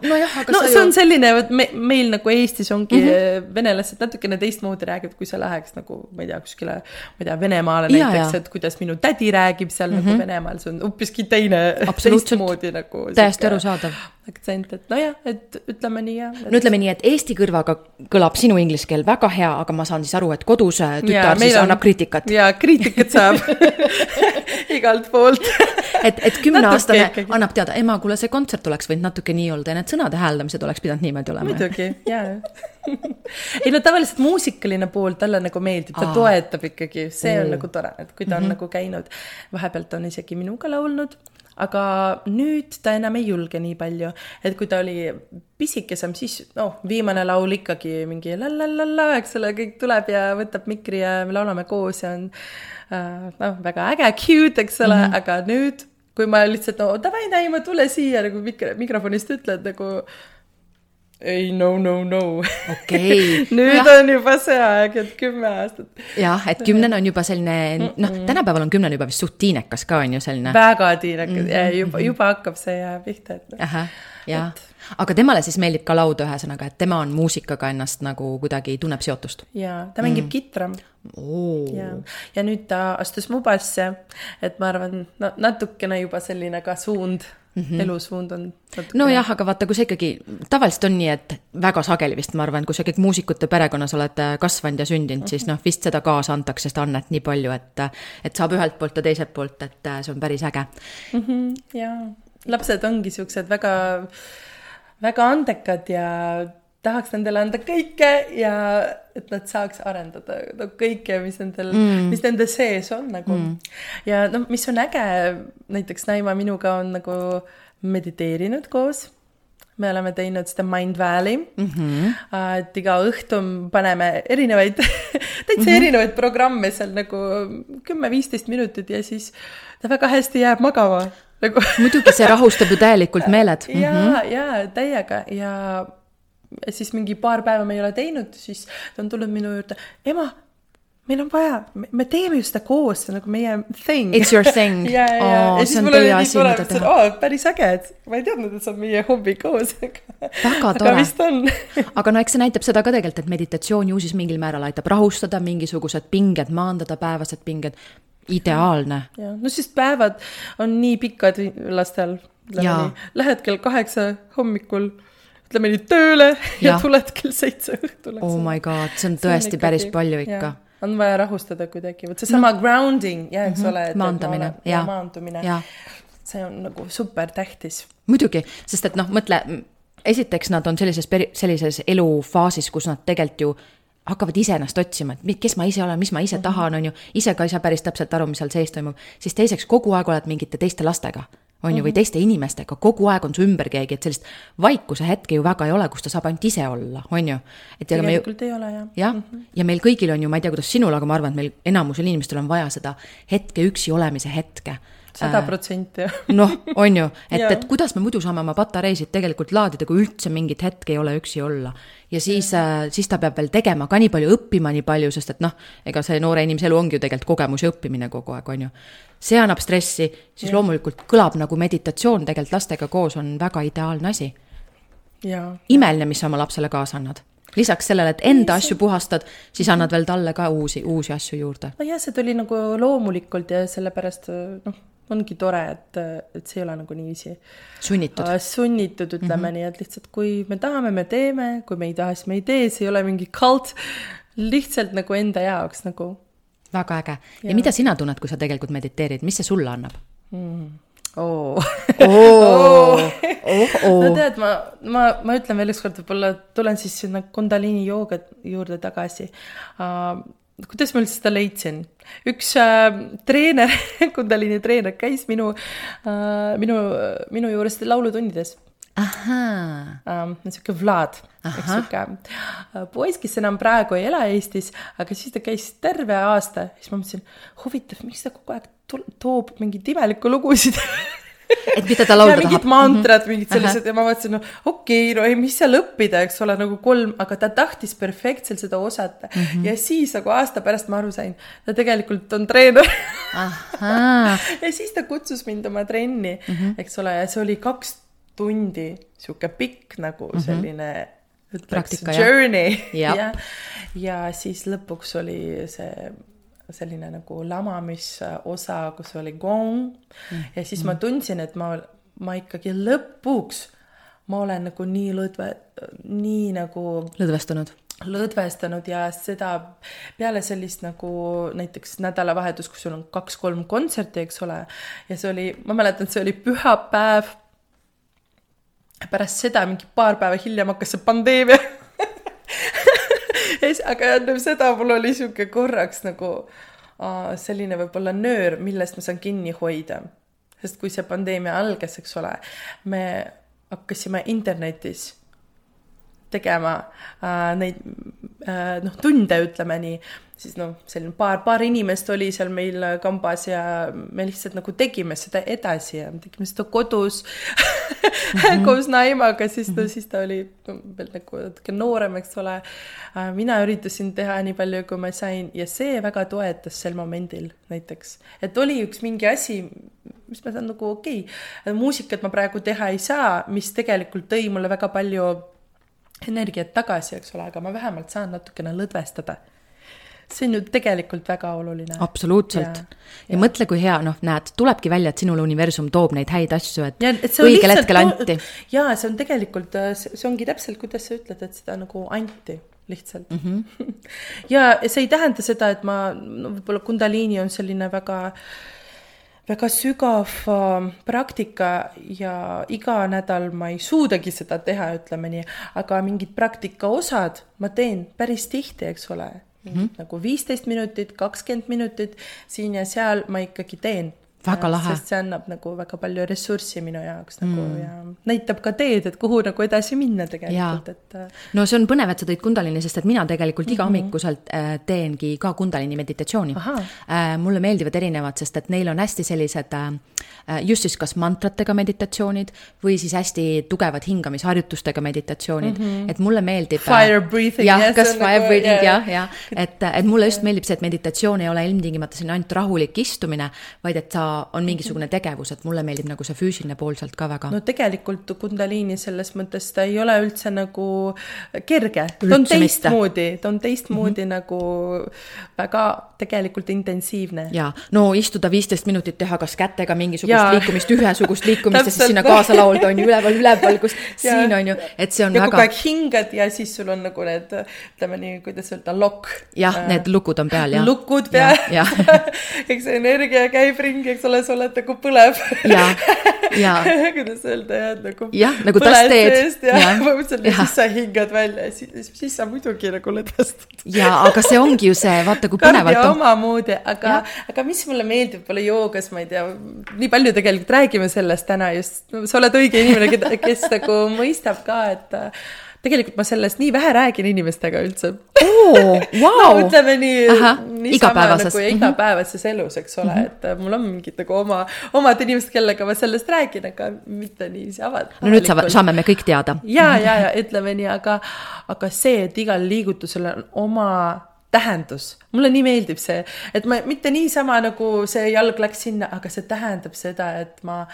nojah, aga no see ju on selline, vot me, meil nagu Eestis ongi mm -hmm. venelased natukene teistmoodi räägivad, kui sa läheks nagu, ma ei tea, kuskile, ma ei tea, Venemaale Jaa, näiteks, et kuidas minu tädi räägib seal mm -hmm. nagu Venemaal, see on hoopiski teine, teistmoodi nagu. täiesti arusaadav. aktsent, et nojah, et ütleme nii jah. no ütleme nii, et eesti kõrvaga kõlab sinu inglise keel väga hea, aga ma saan siis aru, et kodus äh, tütar meil siis on- annab kriitikat. jaa, kriitikat saab igalt poolt. et, et kümneaastane annab teada, ema, kuule, see kontsert oleks võinud natuke nii olla ja need sõnade hääldamised oleks pidanud niimoodi olema. muidugi, jaa. ei no tavaliselt muusikaline pool talle nagu meeldib, ta Aa. toetab ikkagi, see on Oo. nagu tore, et kui ta on mm -hmm. nagu käinud, vahepealt on isegi minuga laulnud, aga nüüd ta enam ei julge nii palju, et kui ta oli pisikesem, siis noh, viimane laul ikkagi mingi la-la-la-la, eks ole, kõik tuleb ja võtab mikri ja me laulame koos ja on äh, noh, väga äge, cute, eks ole mm, -hmm. aga nüüd kui ma lihtsalt no davai, Naima, tule siia nagu mikro, mikrofonist ütled nagu ei, no, no, no. Okei. nüüd Jah. on juba see aeg, et kümme aastat. jah, et kümnene on juba selline, noh, tänapäeval on kümnene juba vist suht tiinekas ka, on ju selline. väga tiinekas ja juba, juba hakkab see pihta, et noh. jah. aga temale siis meeldib ka laud, ühesõnaga, et tema on muusikaga ennast nagu kuidagi tunneb seotust. ja ta mängib mm. kitra ja, ja nüüd ta astus Mubasse, et ma arvan, no natukene juba selline ka suund mm, -hmm. elusuund on. nojah, aga vaata, kui sa ikkagi, tavaliselt on nii, et väga sageli vist ma arvan, kui sa ikkagi muusikute perekonnas oled äh, kasvanud ja sündinud, siis noh, vist seda kaasa antakse, seda annet nii palju, et et saab ühelt poolt ja teiselt poolt, et äh, see on päris äge. mm. -hmm, ja lapsed ongi siuksed väga, väga andekad ja tahaks nendele anda kõike ja et nad saaks arendada no, kõike, mis nendel mm., mis nende sees on nagu mm.. ja noh, mis on äge, näiteks Naima minuga on nagu mediteerinud koos me oleme teinud seda Mind Valley mm. -hmm. et iga õhtu paneme erinevaid, täitsa mm -hmm. erinevaid programme seal nagu kümme-viisteist minutit ja siis ta väga hästi jääb magama nagu. muidugi, see rahustab ju täielikult meeled. ja mm, -hmm. ja täiega ja ja siis mingi paar päeva me ei ole teinud, siis ta on tulnud minu juurde, ema, meil on vaja, me teeme ju seda koos, see on nagu meie thing. It's your thing. ja, ja, ja, ja siis on mul oli nii tore, mida mõtlesin, teha. aa, päris äge, et ma ei teadnud, et see on meie hobi koos. Väga aga tore. vist on. aga no eks see näitab seda ka tegelikult, et meditatsioon ju siis mingil määral aitab rahustada mingisugused pinged, maandada päevased pinged. ideaalne. jah, no siis päevad on nii pikad lastel. Lähed kell kaheksa hommikul, ütleme nii tööle ja Jah. tuled kell seitse õhtul. Oh my god, see on tõesti päris palju ikka. on vaja rahustada kuidagi, vot seesama no. grounding ja eks mm -hmm. ole. Maandamine, jah. maandumine see on nagu super tähtis. muidugi, sest et noh, mõtle, esiteks nad on sellises peri-, sellises elufaasis, kus nad tegelikult ju hakkavad ise ennast otsima, et kes ma ise olen, mis ma ise Mhm. tahan, on ju, ise ka ei saa päris täpselt aru, mis seal sees toimub, siis teiseks kogu aeg oled mingite teiste lastega, on Mhm. ju, või teiste inimestega, kogu aeg on su ümber keegi, et sellist vaikuse hetke ju väga ei ole, kus ta saab ainult ise olla, on ju. et ja me ju tegelikult ei ole jah. jah mm, -hmm. ja meil kõigil on ju, ma ei tea, kuidas sinul, aga ma arvan, et meil enamusel inimestel on vaja seda hetke üksi olemise hetke. Sada protsenti jah. noh, on ju, et, et kuidas me muidu saame oma patareisid tegelikult laadida, kui üldse mingit hetke ei ole üksi olla. ja siis, siis ta peab veel tegema ka nii palju, õppima nii palju, sest et noh, ega see noore inimese elu ongi ju tegelikult kogemus ja õppimine kogu aeg, on ju. see annab stressi, siis loomulikult kõlab nagu meditatsioon tegelikult lastega koos on väga ideaalne asi. imeline, mis sa oma lapsele kaasa annad. lisaks sellele, et enda asju puhastad, siis annad veel talle ka uusi, uusi asju juurde. nojah, see tuli nagu loomulikult ja sellepärast noh, ongi tore, et, et see ei ole nagu niiviisi sunnitud. äh, sunnitud, ütleme mm -hmm. nii, et lihtsalt kui me tahame, me teeme, kui me ei taha, siis me ei tee, see ei ole mingi kult, lihtsalt nagu enda jaoks nagu väga äge. ja mida sina tunned, kui sa tegelikult mediteerid, mis see sulle annab? oo oo, no tead, ma, ma, ma ütlen veel ükskord, võib-olla tulen siis sinna Kundalini jooga juurde tagasi uh,. Kuidas ma üldse seda leidsin? üks uh, treener, Kundalini treener käis minu uh,, minu, minu juures laulutundides ahaa, um,. sihuke Vlad, üks sihuke uh, poiss, kes enam praegu ei ela Eestis, aga siis ta käis terve aasta, siis ma mõtlesin, huvitav, miks ta kogu aeg toob mingeid imelikke lugusid et mida ta laulda ja mingid tahab. mantrad, mingid sellised ja ma mõtlesin, no okei okay,, no ei, mis seal õppida, eks ole, nagu kolm, aga ta tahtis perfektselt seda osata mm. -hmm. ja siis nagu aasta pärast ma aru sain, ta tegelikult on treener ja siis ta kutsus mind oma trenni mm, -hmm. eks ole, ja see oli kaks tundi, sihuke pikk nagu selline mm -hmm. ütleks journey Jah. ja, ja siis lõpuks oli see selline nagu lamamisosa, kus oli gong mm ja siis ma tundsin, et ma, ma ikkagi lõpuks, ma olen nagu nii lõdve, nii nagu lõdvestunud. lõdvestanud ja seda peale sellist nagu näiteks nädalavahetus, kus sul on kaks-kolm kontserti, eks ole, ja see oli, ma mäletan, see oli pühapäev. pärast seda mingi paar päeva hiljem hakkas see pandeemia. aga enne seda mul oli sihuke korraks nagu aa, selline võib-olla nöör, millest ma saan kinni hoida. sest kui see pandeemia algas, eks ole, me hakkasime internetis tegema äh, neid äh, noh, tunde, ütleme nii, siis noh, selline paar, paar inimest oli seal meil kambas ja me lihtsalt nagu tegime seda edasi ja me tegime seda kodus mm -hmm. koos Naimaga, siis ta, siis ta oli veel nagu natuke noorem, eks ole äh,. mina üritasin teha nii palju, kui ma sain ja see väga toetas sel momendil näiteks, et oli üks mingi asi, mis ma saan nagu okei okay,, muusikat ma praegu teha ei saa, mis tegelikult tõi mulle väga palju energiat tagasi, eks ole, aga ma vähemalt saan natukene lõdvestada. See on ju tegelikult väga oluline. absoluutselt. ja, mõtle, kui hea, noh, näed, tulebki välja, et sinule universum toob neid häid asju, et, ja et õigel hetkel anti. jaa, see on tegelikult, see ongi täpselt, kuidas sa ütled, et seda nagu anti lihtsalt mm. -hmm. ja see ei tähenda seda, et ma, no võib-olla Kundaliini on selline väga väga sügav äh, praktika ja iga nädal ma ei suudagi seda teha, ütleme nii, aga mingid praktika osad ma teen päris tihti, eks ole mm. -hmm. nagu viisteist minutit, kakskümmend minutit siin ja seal ma ikkagi teen Väga lahe. sest see annab nagu väga palju ressurssi minu jaoks nagu mm. ja näitab ka teed, et kuhu nagu edasi minna tegelikult, et äh, no see on põnev, et sa tõid Kundalini, sest et mina tegelikult mm -hmm. igahommikuselt äh, teengi ka Kundalini meditatsiooni. Äh, mulle meeldivad erinevad, sest et neil on hästi sellised äh, äh just siis kas mantratega meditatsioonid või siis hästi tugevad hingamisharjutustega meditatsioonid mm, -hmm. et mulle meeldib. Äh, fire breathing. jah, kas fire nagu, breathing jah, jah, et, et mulle just meeldib see, et meditatsioon ei ole ilmtingimata selline ainult rahulik istumine, vaid et sa on mingisugune tegevus, et mulle meeldib nagu see füüsiline pool sealt ka väga. no tegelikult Kundaliini selles mõttes ta ei ole üldse nagu kerge, ta on teistmoodi, ta on teistmoodi mm -hmm. nagu väga tegelikult intensiivne. ja no istuda viisteist minutit, teha kas kätega mingisugust ja. liikumist, ühesugust liikumist ja siis sinna kaasa laulda on ju üleval, üleval, kus ja. siin on ju, et see on ja väga. kogu aeg hingad ja siis sul on nagu need, ütleme nii, kuidas öelda, lokk. jah äh,, need lukud on peal ja. lukud peal, eks see energia käib ringi, eks ole, sa oled nagu põlev. kuidas öelda et nagu. jah, nagu tasteed. ja, ja põhimõtteliselt ja siis sa hingad välja ja siis, siis sa muidugi nagu lõdvestud. ja, aga see ongi ju see, vaata kui põnevalt on. omamoodi, aga, aga mis mulle meeldib võib-olla joogas, ma ei tea, nii palju tegelikult räägime sellest täna just, sa oled õige inimene, kes nagu mõistab ka, et tegelikult ma sellest nii vähe räägin inimestega üldse oh,. Wow. no ütleme nii, niisama nagu ja mhm. igapäevases elus, eks ole mm, -hmm. et äh, mul on mingid nagu oma, omad inimesed, kellega ma sellest räägin, aga mitte niiviisi avat-. no nüüd saame, saame me kõik teada. ja, ja, ja ütleme nii, aga, aga see, et igal liigutusel on oma tähendus, mulle nii meeldib see, et ma mitte niisama nagu see jalg läks sinna, aga see tähendab seda, et ma,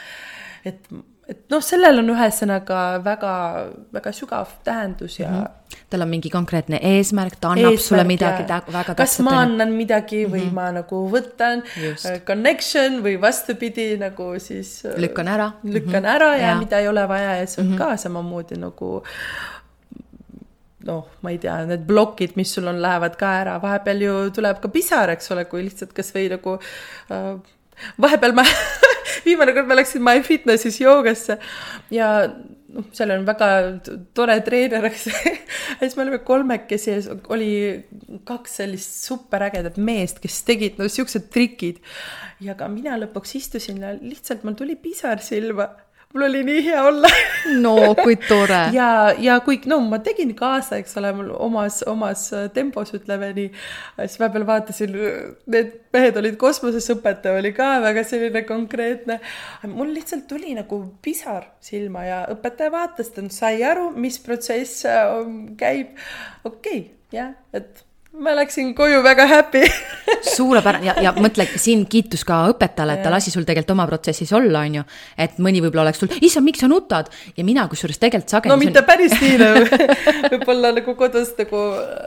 et et noh, sellel on ühesõnaga väga, väga sügav tähendus ja mm. -hmm. tal on mingi konkreetne eesmärk, ta annab eesmärk, sulle midagi ta, väga täpselt. kas ma annan midagi või mm -hmm. ma nagu võtan Just. Äh, connection või vastupidi nagu siis. Äh, lükkan ära. lükkan mm -hmm. ära ja, ja mida ei ole vaja ja see on mm -hmm. ka samamoodi nagu noh, ma ei tea, need plokid, mis sul on, lähevad ka ära, vahepeal ju tuleb ka pisar, eks ole, kui lihtsalt kasvõi nagu äh, vahepeal ma viimane kord ma läksin MyFitnessis joogasse ja noh, seal on väga tore treener, eks ja siis me olime kolmekesi ja oli kaks sellist superägedat meest, kes tegid no siuksed trikid. ja ka mina lõpuks istusin ja lihtsalt mul tuli pisar silma mul oli nii hea olla no kui tore. ja, ja kui, no ma tegin kaasa, eks ole, mul omas, omas tempos, ütleme nii. siis vahepeal vaatasin, need mehed olid kosmoses, õpetaja oli ka väga selline konkreetne. mul lihtsalt tuli nagu pisar silma ja õpetaja vaatas, ta sai aru, mis protsess äh, käib. okei okay,, jah, et ma läksin koju väga happy suurepärane ja, ja mõtle siin kiitus ka õpetajale, et ta lasi sul tegelikult oma protsessis olla, on ju. et mõni võib-olla oleks tulnud, issand, miks sa nutad ja mina kusjuures tegelikult sageli. no mitte on... päris nii nagu võib-olla nagu kodus nagu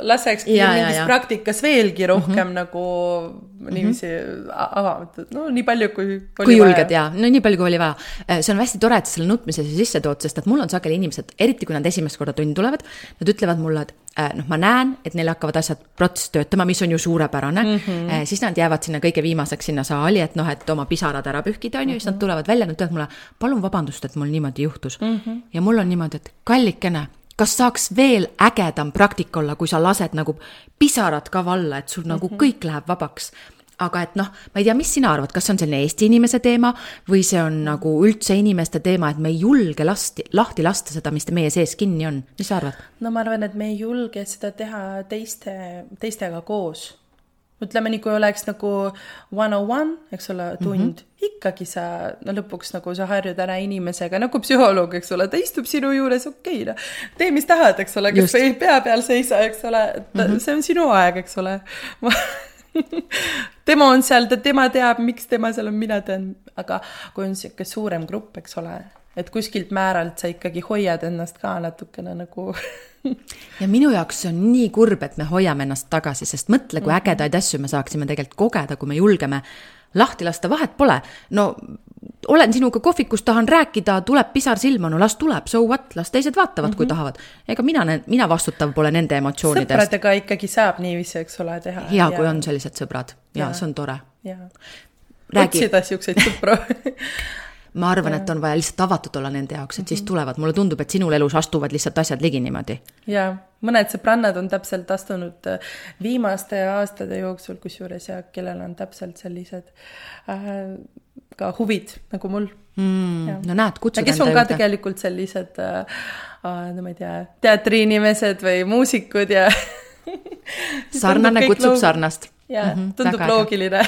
lasekski mingis ja. praktikas veelgi rohkem mm -hmm. nagu niiviisi mm -hmm. avatud, no nii palju, kui. kui julged ja, no nii palju, kui oli vaja. Äh, see on hästi tore, et sa selle nutmise siia sisse tood, sest et mul on sageli inimesed, eriti kui nad esimest korda tundi tulevad, nad ütlevad mulle, et Äh, noh, ma näen, et neil hakkavad asjad, protsess töötama, mis on ju suurepärane mm. -hmm. siis nad jäävad sinna kõige viimaseks sinna saali, et noh, et oma pisarad ära pühkida, on ju, siis nad mhm. tulevad välja, nad ütlevad mulle, palun vabandust, et mul niimoodi juhtus mm. -hmm. ja mul on niimoodi, et kallikene, kas saaks veel ägedam praktika olla, kui sa lased nagu pisarad ka valla, et sul nagu mm -hmm. kõik läheb vabaks aga et noh, ma ei tea, mis sina arvad, kas see on selline Eesti inimese teema või see on nagu üldse inimeste teema, et me ei julge lasti, lahti lasta seda, mis meie sees kinni on, mis sa arvad? no ma arvan, et me ei julge seda teha teiste, teistega koos. Ütleme nii, kui oleks nagu one on one, eks ole, tund mm, -hmm. ikkagi sa, no lõpuks nagu sa harjud ära inimesega nagu psühholoog, eks ole, ta istub sinu juures, okei okay,, noh, tee, mis tahad, eks ole, kas või pea peal seisa, eks ole, mm -hmm. see on sinu aeg, eks ole tema on seal, tema teab, miks tema seal on, mina tean, aga kui on sihuke suurem grupp, eks ole, et kuskilt määralt sa ikkagi hoiad ennast ka natukene nagu ja minu jaoks see on nii kurb, et me hoiame ennast tagasi, sest mõtle, kui -hmm. ägedaid asju me saaksime tegelikult kogeda, kui me julgeme lahti lasta, vahet pole. no olen sinuga kohvikus, tahan rääkida, tuleb pisar silma, no las tuleb, so what, las teised vaatavad mm, -hmm. kui mhm. tahavad. ega mina, mina vastutav pole nende emotsioonide eest. sõpradega ikkagi saab niiviisi, eks ole, teha. hea kui on sellised sõbrad ja, ja see on tore. otsida siukseid sõpru ma arvan, et on vaja lihtsalt avatud olla nende jaoks, et mm -hmm. siis mhm. tulevad, mulle tundub, et sinul elus astuvad lihtsalt asjad ligi niimoodi. jaa, mõned sõbrannad on täpselt astunud äh, viimaste aastate jooksul, kusjuures ja kellel on täpselt sellised äh, ka huvid nagu mul mm,. no näed, kutsud kes on ka juurde. tegelikult sellised äh, äh, no ma ei tea, teatriinimesed või muusikud ja sarnane kutsub loog... sarnast jaa mm, -hmm, tundub loogiline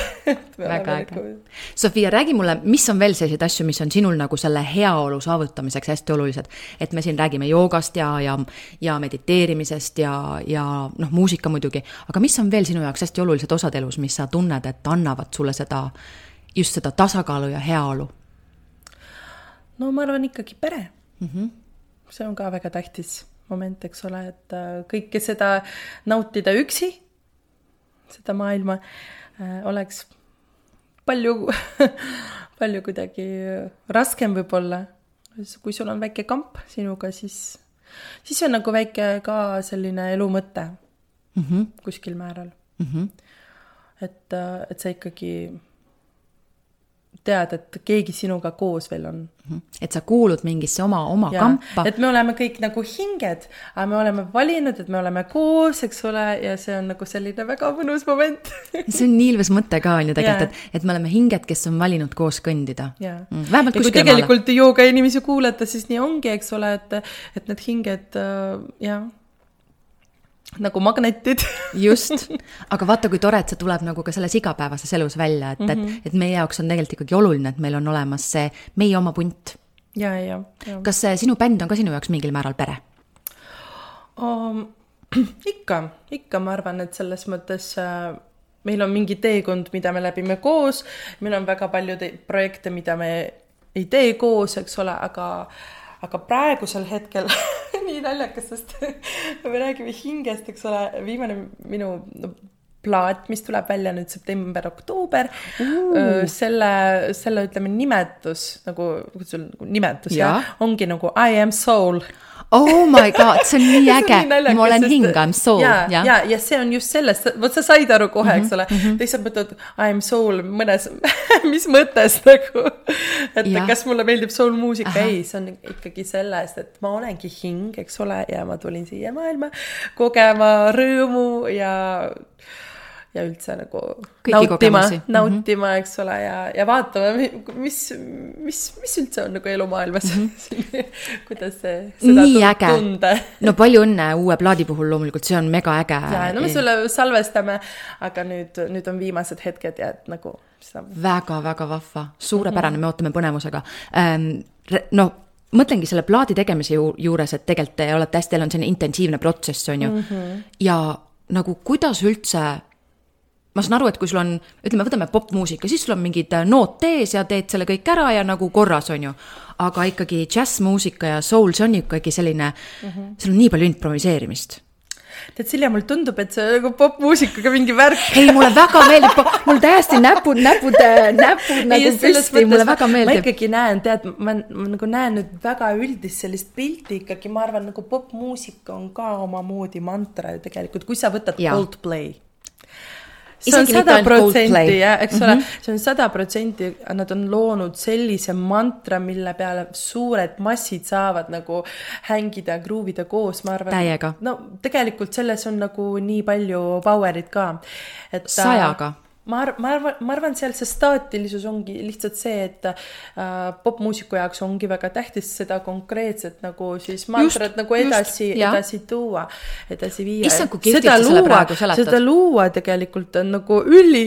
väga äge. Sofia, räägi mulle, mis on veel selliseid asju, mis on sinul nagu selle heaolu saavutamiseks hästi olulised? et me siin räägime joogast ja, ja, ja mediteerimisest ja, ja noh, muusika muidugi, aga mis on veel sinu jaoks hästi olulised osad elus, mis sa tunned, et annavad sulle seda, just seda tasakaalu ja heaolu? no ma arvan ikkagi pere mm. -hmm. see on ka väga tähtis moment, eks ole, et äh, kõike seda nautida üksi seda maailma äh, oleks palju palju kuidagi raskem võib-olla. kui sul on väike kamp sinuga, siis, siis on nagu väike ka selline elu mõte mm -hmm. kuskil määral mm. -hmm. et, äh, et sa ikkagi tead, et keegi sinuga koos veel on. Mhm. et sa kuulud mingisse oma, oma ja, kampa. et me oleme kõik nagu hinged, aga me oleme valinud, et me oleme koos, eks ole, ja see on nagu selline väga mõnus moment see on nii ilus mõte ka on ju tegelikult, et, et me oleme hinged, kes on valinud koos kõndida. Mm, vähemalt kuskile maale. tegelikult jooga inimesi kuulata, siis nii ongi, eks ole, et, et need hinged äh, jah nagu magnetid just, aga vaata, kui tore, et see tuleb nagu ka selles igapäevases elus välja, et mm, -hmm. et, mhm. et meie jaoks on tegelikult ikkagi oluline, et meil on olemas see meie oma punt. ja, ja, ja. kas see sinu bänd on ka sinu jaoks mingil määral pere um,? ikka, ikka ma arvan, et selles mõttes äh, meil on mingi teekond, mida me läbime koos, meil on väga palju projekte, mida me ei tee koos, eks ole, aga aga praegusel hetkel nii naljakas, sest me räägime hingest, eks ole, viimane minu no, plaat, mis tuleb välja nüüd september-oktoober uh., selle, selle ütleme nimetus nagu, kuidas sul nagu nimetus ja. jah, ongi nagu I am soul oh my god, see on nii äge, ma olen hing, I m soul. ja, ja, ja, ja see on just sellest, vot sa said aru kohe eks ole mm -hmm., lihtsalt mõtled I m soul mõnes mis mõttes nagu. et ja. kas mulle meeldib soul muusika, ei, see on ikkagi sellest, et ma olengi hing, eks ole, ja ma tulin siia maailma kogema rõõmu ja ja üldse nagu Kõiki nautima, mhm. nautima mm, -hmm. eks ole, ja, ja vaatama, mis, mis, mis üldse on nagu elumaailmas mm. -hmm. kuidas see, seda nii äge. tunda. no palju õnne uue plaadi puhul loomulikult, see on mega äge. ja, no me sulle salvestame, aga nüüd, nüüd on viimased hetked ja et nagu seda. väga-väga vahva, suurepärane mm, -hmm. me ootame põnevusega ähm,. no mõtlengi selle plaadi tegemise ju, juures, et tegelikult te olete hästi, teil on selline intensiivne protsess, on ju mm. -hmm. ja nagu kuidas üldse ma saan aru, et kui sul on, ütleme, võtame popmuusika, siis sul on mingid äh, noot ees ja teed selle kõik ära ja nagu korras, on ju. aga ikkagi džässmuusika ja soul, see on ikkagi selline mm, -hmm. seal on nii palju improviseerimist tead, Silja, mulle tundub, et see nagu popmuusikaga mingi värk. ei, mulle väga meeldib, mul täiesti näpud, näpud, näpud nagu püsti, mulle väga meeldib. ma ikkagi näen, tead, ma, ma nagu näen nüüd väga üldist sellist pilti ikkagi, ma arvan, nagu popmuusika on ka omamoodi mantra ju tegelikult, kui sa võtad ja. Coldplay see on sada protsenti jah, eks mm -hmm. ole, mhm. see on sada protsenti, nad on loonud sellise mantra, mille peale suured massid saavad nagu hängida, gruuvida koos, ma arvan. no tegelikult selles on nagu nii palju power'it ka. et sajaga ma arv-, ma arvan, ma arvan, seal see staatilisus ongi lihtsalt see, et äh, popmuusiku jaoks ongi väga tähtis seda konkreetset nagu siis mantrat nagu edasi, edasi tuua, edasi viia. praegu seletad. seda luua tegelikult on nagu üli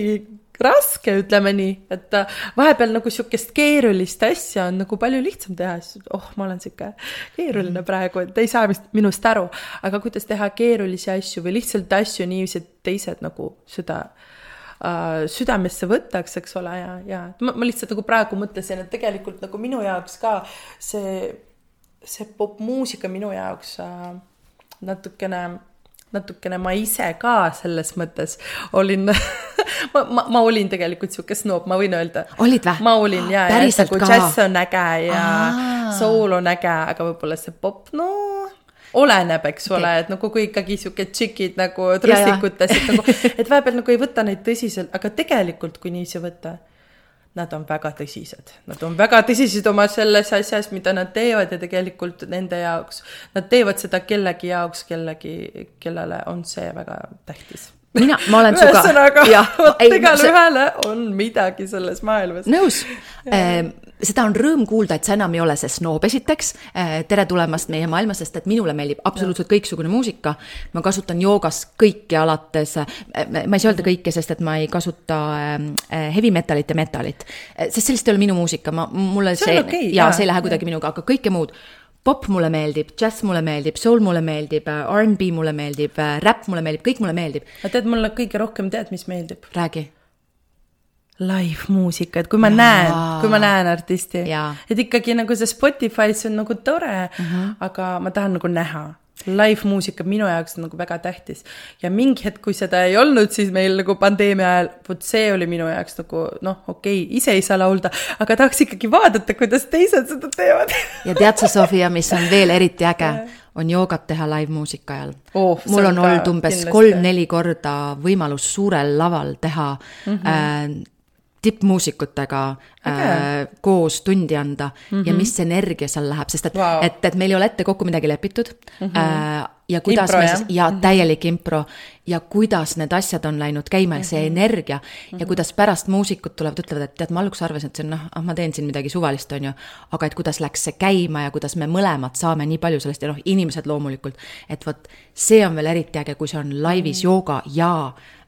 raske, ütleme nii, et äh, vahepeal nagu sihukest keerulist asja on nagu palju lihtsam teha, siis oh, ma olen sihuke keeruline mm. praegu, et ei saa vist minust aru, aga kuidas teha keerulisi asju või lihtsalt asju niiviisi, et teised nagu seda äh, äh, südamesse võtaks, eks ole, ja, ja ma, ma lihtsalt nagu praegu mõtlesin, et tegelikult nagu minu jaoks ka see, see popmuusika minu jaoks äh, natukene natukene ma ise ka selles mõttes olin ma, ma, ma olin tegelikult sihuke snoob, ma võin öelda. olid või? ma olin ja, ja nagu džäss on äge ja soul on äge, aga võib-olla see pop, no oleneb, eks ole, et nagu kui ikkagi sihuke tšikid nagu trussikutes, et nagu, et vahepeal nagu ei võta neid tõsiselt, aga tegelikult, kui niiviisi võtta, nad on väga tõsised, nad on väga tõsised oma selles asjas, mida nad teevad ja tegelikult nende jaoks, nad teevad seda kellegi jaoks, kellegi, kellele on see väga tähtis. Mina, ma olen sinuga ühesõnaga, vot igale ühele on midagi selles maailmas. nõus. Seda on rõõm kuulda, et sa enam ei ole see snoob, esiteks. tere tulemast meie maailma, sest et minule meeldib absoluutselt kõiksugune muusika. ma kasutan joogas kõike alates, ma ei saa öelda kõike, sest et ma ei kasuta äh, heavy metalit ja metalit. sest sellist ei ole minu muusika, ma, mulle See see, okei, ja jaa. see ei lähe kuidagi minuga, aga kõike muud pop mulle meeldib, džäss mulle meeldib, soul mulle meeldib, R'n'B mulle meeldib, räpp mulle meeldib, kõik mulle meeldib. aga tead, mulle kõige rohkem tead, mis meeldib? räägi. live-muusika, et kui ma näen, kui ma näen artisti et ikkagi nagu see Spotify's on nagu tore mm, -hmm. aga ma tahan nagu näha. Live-muusika minu jaoks on nagu väga tähtis ja mingi hetk, kui seda ei olnud, siis meil nagu pandeemia ajal, vot see oli minu jaoks nagu noh, okei okay,, ise ei saa laulda, aga tahaks ikkagi vaadata, kuidas teised seda teevad. ja tead sa, Sofia, mis on veel eriti äge, on joogat teha live-muusika ajal Oh, mul on olnud umbes kolm-neli korda võimalus suurel laval teha mm Mhm. -hmm. äh, tippmuusikutega äh, koos tundi anda mm -hmm. ja mis energia seal läheb, sest et wow., et, et meil ei ole ette kokku midagi lepitud mm. -hmm. Äh, ja kuidas Impro, me siis, ja täielik impro ja kuidas need asjad on läinud käima ja see energia ja kuidas pärast muusikud tulevad, ütlevad, et tead, ma alguses arvasin, et see on noh, ah ma teen siin midagi suvalist, on ju, aga et kuidas läks see käima ja kuidas me mõlemad saame nii palju sellest ja noh, inimesed loomulikult, et vot see on veel eriti äge, kui see on laivis jooga ja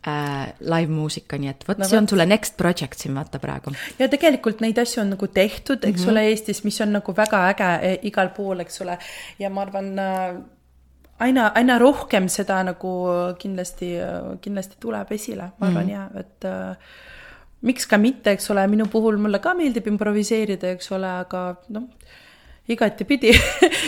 äh, live-muusika, nii et vot no, see on sulle next project siin vaata praegu. ja tegelikult neid asju on nagu tehtud, eks mm -hmm. ole, Eestis, mis on nagu väga äge eh, igal pool, eks ole, ja ma arvan äh, aina, aina rohkem seda nagu kindlasti, kindlasti tuleb esile, ma arvan mm -hmm. ja, et äh, miks ka mitte, eks ole, minu puhul mulle ka meeldib improviseerida, eks ole, aga noh, igatipidi,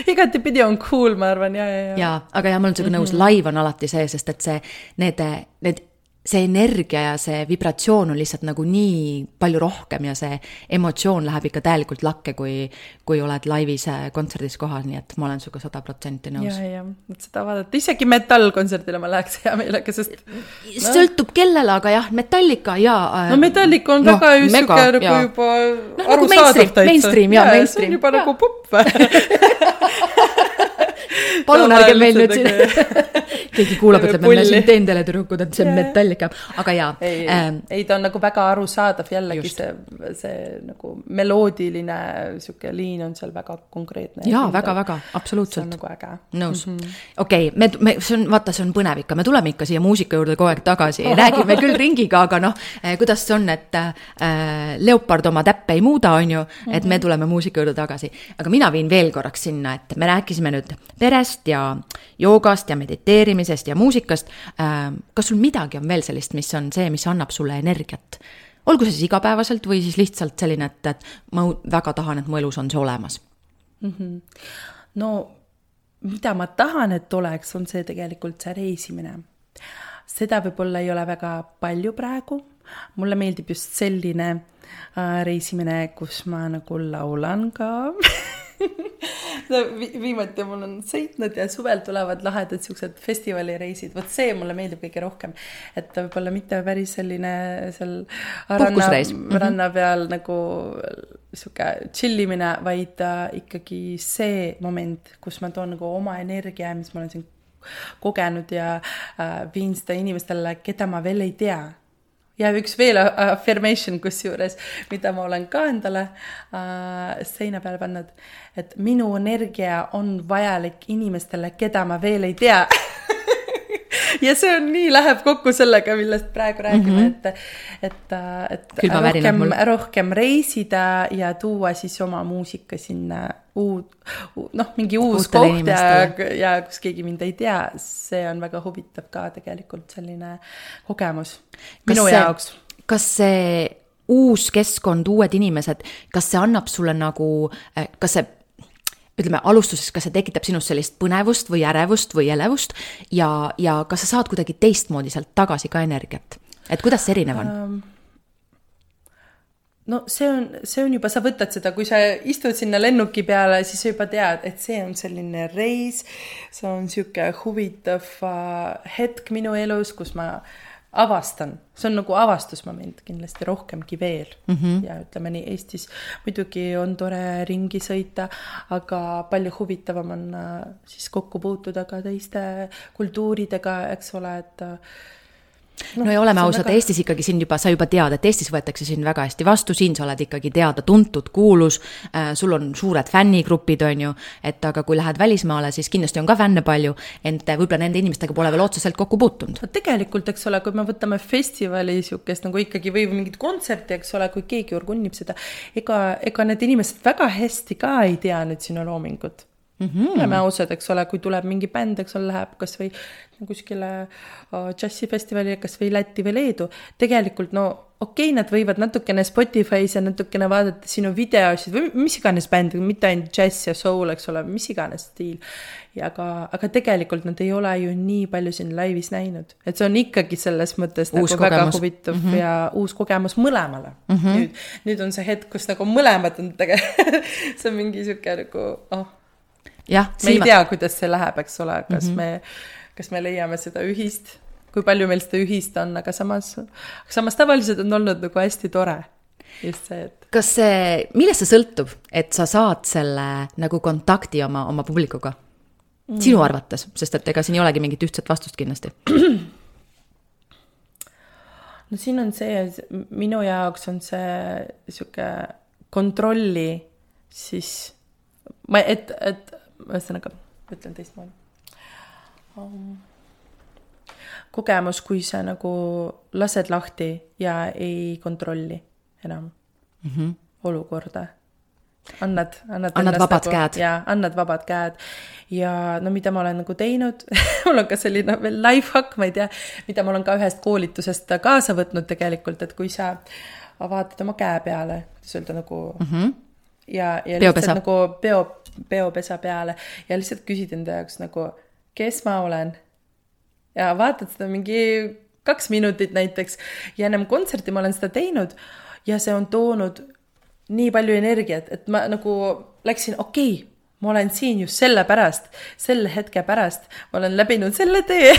igatipidi on cool, ma arvan ja, ja, ja. jaa, aga jah, ma olen sinuga nõus, live on alati see, sest et see, need, need, see energia ja see vibratsioon on lihtsalt nagu nii palju rohkem ja see emotsioon läheb ikka täielikult lakke, kui, kui oled laivis äh, kontserdis kohal, nii et ma olen sinuga sada protsenti nõus ja, ja, et seda vaadata, isegi metallkontserdile ma läheks hea meelega, sest no.. sõltub kellele, aga jah, Metallica ja äh, no Metallica on noh, väga mega, sihuke nagu juba Noh, nagu mainstream- mainstream, see mainstream, on juba jaa. nagu popp. palun ärge meil nüüd siin, keegi kuulab, ütleb, et Pulli. siin teendele-tüdrukud, et see on Metallica, aga jaa ei, ähm, ei ta on nagu väga arusaadav jällegi Just. see, see nagu meloodiline sihuke liin on seal väga konkreetne. jaa, väga-väga, see on absoluutselt. nagu äge. nõus mm -hmm., okei okay,, me, me, see on, vaata, see on põnev ikka, me tuleme ikka siia muusika juurde kogu aeg tagasi, räägime küll ringiga, aga noh, kuidas see on, et äh, leopard oma täppe ei muuda, on ju, et me tuleme muusika juurde tagasi. aga mina viin veel korraks sinna, et me rääkisime nüüd perest ja joogast ja mediteerimisest ja muusikast äh,. kas sul midagi on veel sellist, mis on see, mis annab sulle energiat? olgu see siis igapäevaselt või siis lihtsalt selline, et, et ma väga tahan, et mu elus on see olemas. no mida ma tahan, et oleks, on see tegelikult see reisimine. seda võib-olla ei ole väga palju praegu, mulle meeldib just selline äh, reisimine, kus ma nagu laulan ka no, vi viimati mul on sõitnud ja suvel tulevad lahedad siuksed festivalireisid, vot see mulle meeldib kõige rohkem. et võib-olla mitte päris selline seal ranna ranna peal nagu sihuke tšillimine, vaid äh, ikkagi see moment, kus ma toon nagu oma energia, mis ma olen siin kogenud ja äh, viin seda inimestele, keda ma veel ei tea ja üks veel affirmation kusjuures, mida ma olen ka endale äh, seina peale pannud, et minu energia on vajalik inimestele, keda ma veel ei tea ja see on nii, läheb kokku sellega, millest praegu räägime mm, -hmm. et, et, et Külma värinad rohkem rohkem reisida ja tuua siis oma muusika sinna uut, noh, mingi uus Uutele koht ja inimestele., ja kus keegi mind ei tea, see on väga huvitav ka tegelikult selline kogemus minu see, jaoks. kas see uus keskkond, uued inimesed, kas see annab sulle nagu, kas see ütleme alustuses, kas see tekitab sinus sellist põnevust või ärevust või elevust ja, ja kas sa saad kuidagi teistmoodi sealt tagasi ka energiat? et kuidas see erinev on? no see on, see on juba, sa võtad seda, kui sa istud sinna lennuki peale, siis sa juba tead, et see on selline reis, see on niisugune huvitav äh, hetk minu elus, kus ma avastan, see on nagu avastusmoment kindlasti rohkemgi veel mm. -hmm. ja ütleme nii, Eestis muidugi on tore ringi sõita, aga palju huvitavam on äh, siis kokku puutuda ka teiste kultuuridega, eks ole, et äh, no ja oleme ausad väga- Eestis ikkagi sind juba, sa juba tead, et Eestis võetakse sind väga hästi vastu, siin sa oled ikkagi teada-tuntud, kuulus äh,, sul on suured fännigrupid, on ju, et aga kui lähed välismaale, siis kindlasti on ka fänne palju, ent võib-olla nende inimestega pole veel otseselt kokku puutunud. no tegelikult, eks ole, kui me võtame festivali niisugust nagu ikkagi või mingit kontserti, eks ole, kui keegi orgunnib seda, ega, ega need inimesed väga hästi ka ei tea nüüd sinu loomingut mm. -hmm. oleme ausad, eks ole, kui tuleb mingi bänd, eks ole, läheb kasvõi kuskile äh, džässifestivalile, kasvõi Lätti või Leedu, tegelikult no okei okay,, nad võivad natukene Spotify's ja natukene vaadata sinu videosid või mis iganes bänd, mitte ainult džäss ja soul, eks ole, mis iganes stiil. ja aga, aga tegelikult nad ei ole ju nii palju sind laivis näinud, et see on ikkagi selles mõttes Uus nagu väga kogemus. huvitav mm -hmm. ja uus kogemus mõlemale mm. -hmm. nüüd, nüüd on see hetk, kus nagu mõlemad on tegelikult, see on mingi sihuke nagu, oh, me ei tea, kuidas see läheb, eks ole, kas mm -hmm. me, kas me leiame seda ühist, kui palju meil seda ühist on, aga samas, samas tavaliselt on olnud nagu hästi tore. just see, et kas see, millest see sõltub, et sa saad selle nagu kontakti oma, oma publikuga mm.? sinu arvates, sest et ega siin ei olegi mingit ühtset vastust kindlasti. no siin on see, minu jaoks on see sihuke kontrolli siis, ma, et, et ühesõnaga, ütlen teistmoodi um,. kogemus, kui sa nagu lased lahti ja ei kontrolli enam mm -hmm. olukorda. annad, annad. Annad vabad käed. jaa, annad vabad käed ja no mida ma olen nagu teinud mul on ka selline veel life hack, ma ei tea, mida ma olen ka ühest koolitusest kaasa võtnud tegelikult, et kui sa vaatad oma käe peale, kuidas öelda nagu mm. -hmm. ja, ja Peopesa. lihtsalt nagu peo, peopesa peale ja lihtsalt küsid enda jaoks nagu, kes ma olen ja vaatad seda mingi kaks minutit näiteks ja ennem kontserti ma olen seda teinud ja see on toonud nii palju energiat, et ma nagu läksin, okei okay,, ma olen siin just sellepärast, selle hetke pärast, ma olen läbinud selle tee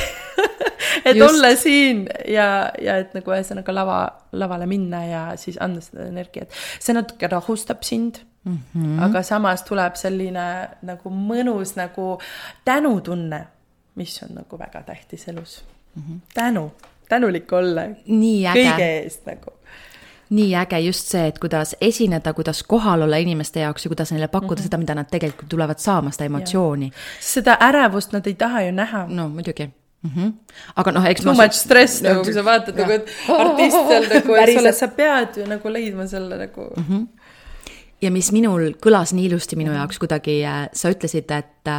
et Just. olla siin ja, ja et nagu ühesõnaga lava, lavale minna ja siis anda seda energiat. see natuke rahustab sind mm, -hmm. aga samas tuleb selline nagu mõnus nagu tänutunne, mis on nagu väga tähtis elus mm. -hmm. tänu, tänulik olla kõige eest nagu. nii äge just see, et kuidas esineda, kuidas kohal olla inimeste jaoks ja kuidas neile pakkuda mm -hmm. seda, mida nad tegelikult tulevad saama, seda emotsiooni. seda ärevust nad ei taha ju näha. no muidugi mm. -hmm. aga noh, eks Too much stress nagu, kui sa vaatad nagu, et artist seal nagu, eks ole, sa pead ju nagu leidma selle nagu mm. -hmm. Ja mis minul kõlas nii ilusti minu jaoks kuidagi, sa ütlesid, et,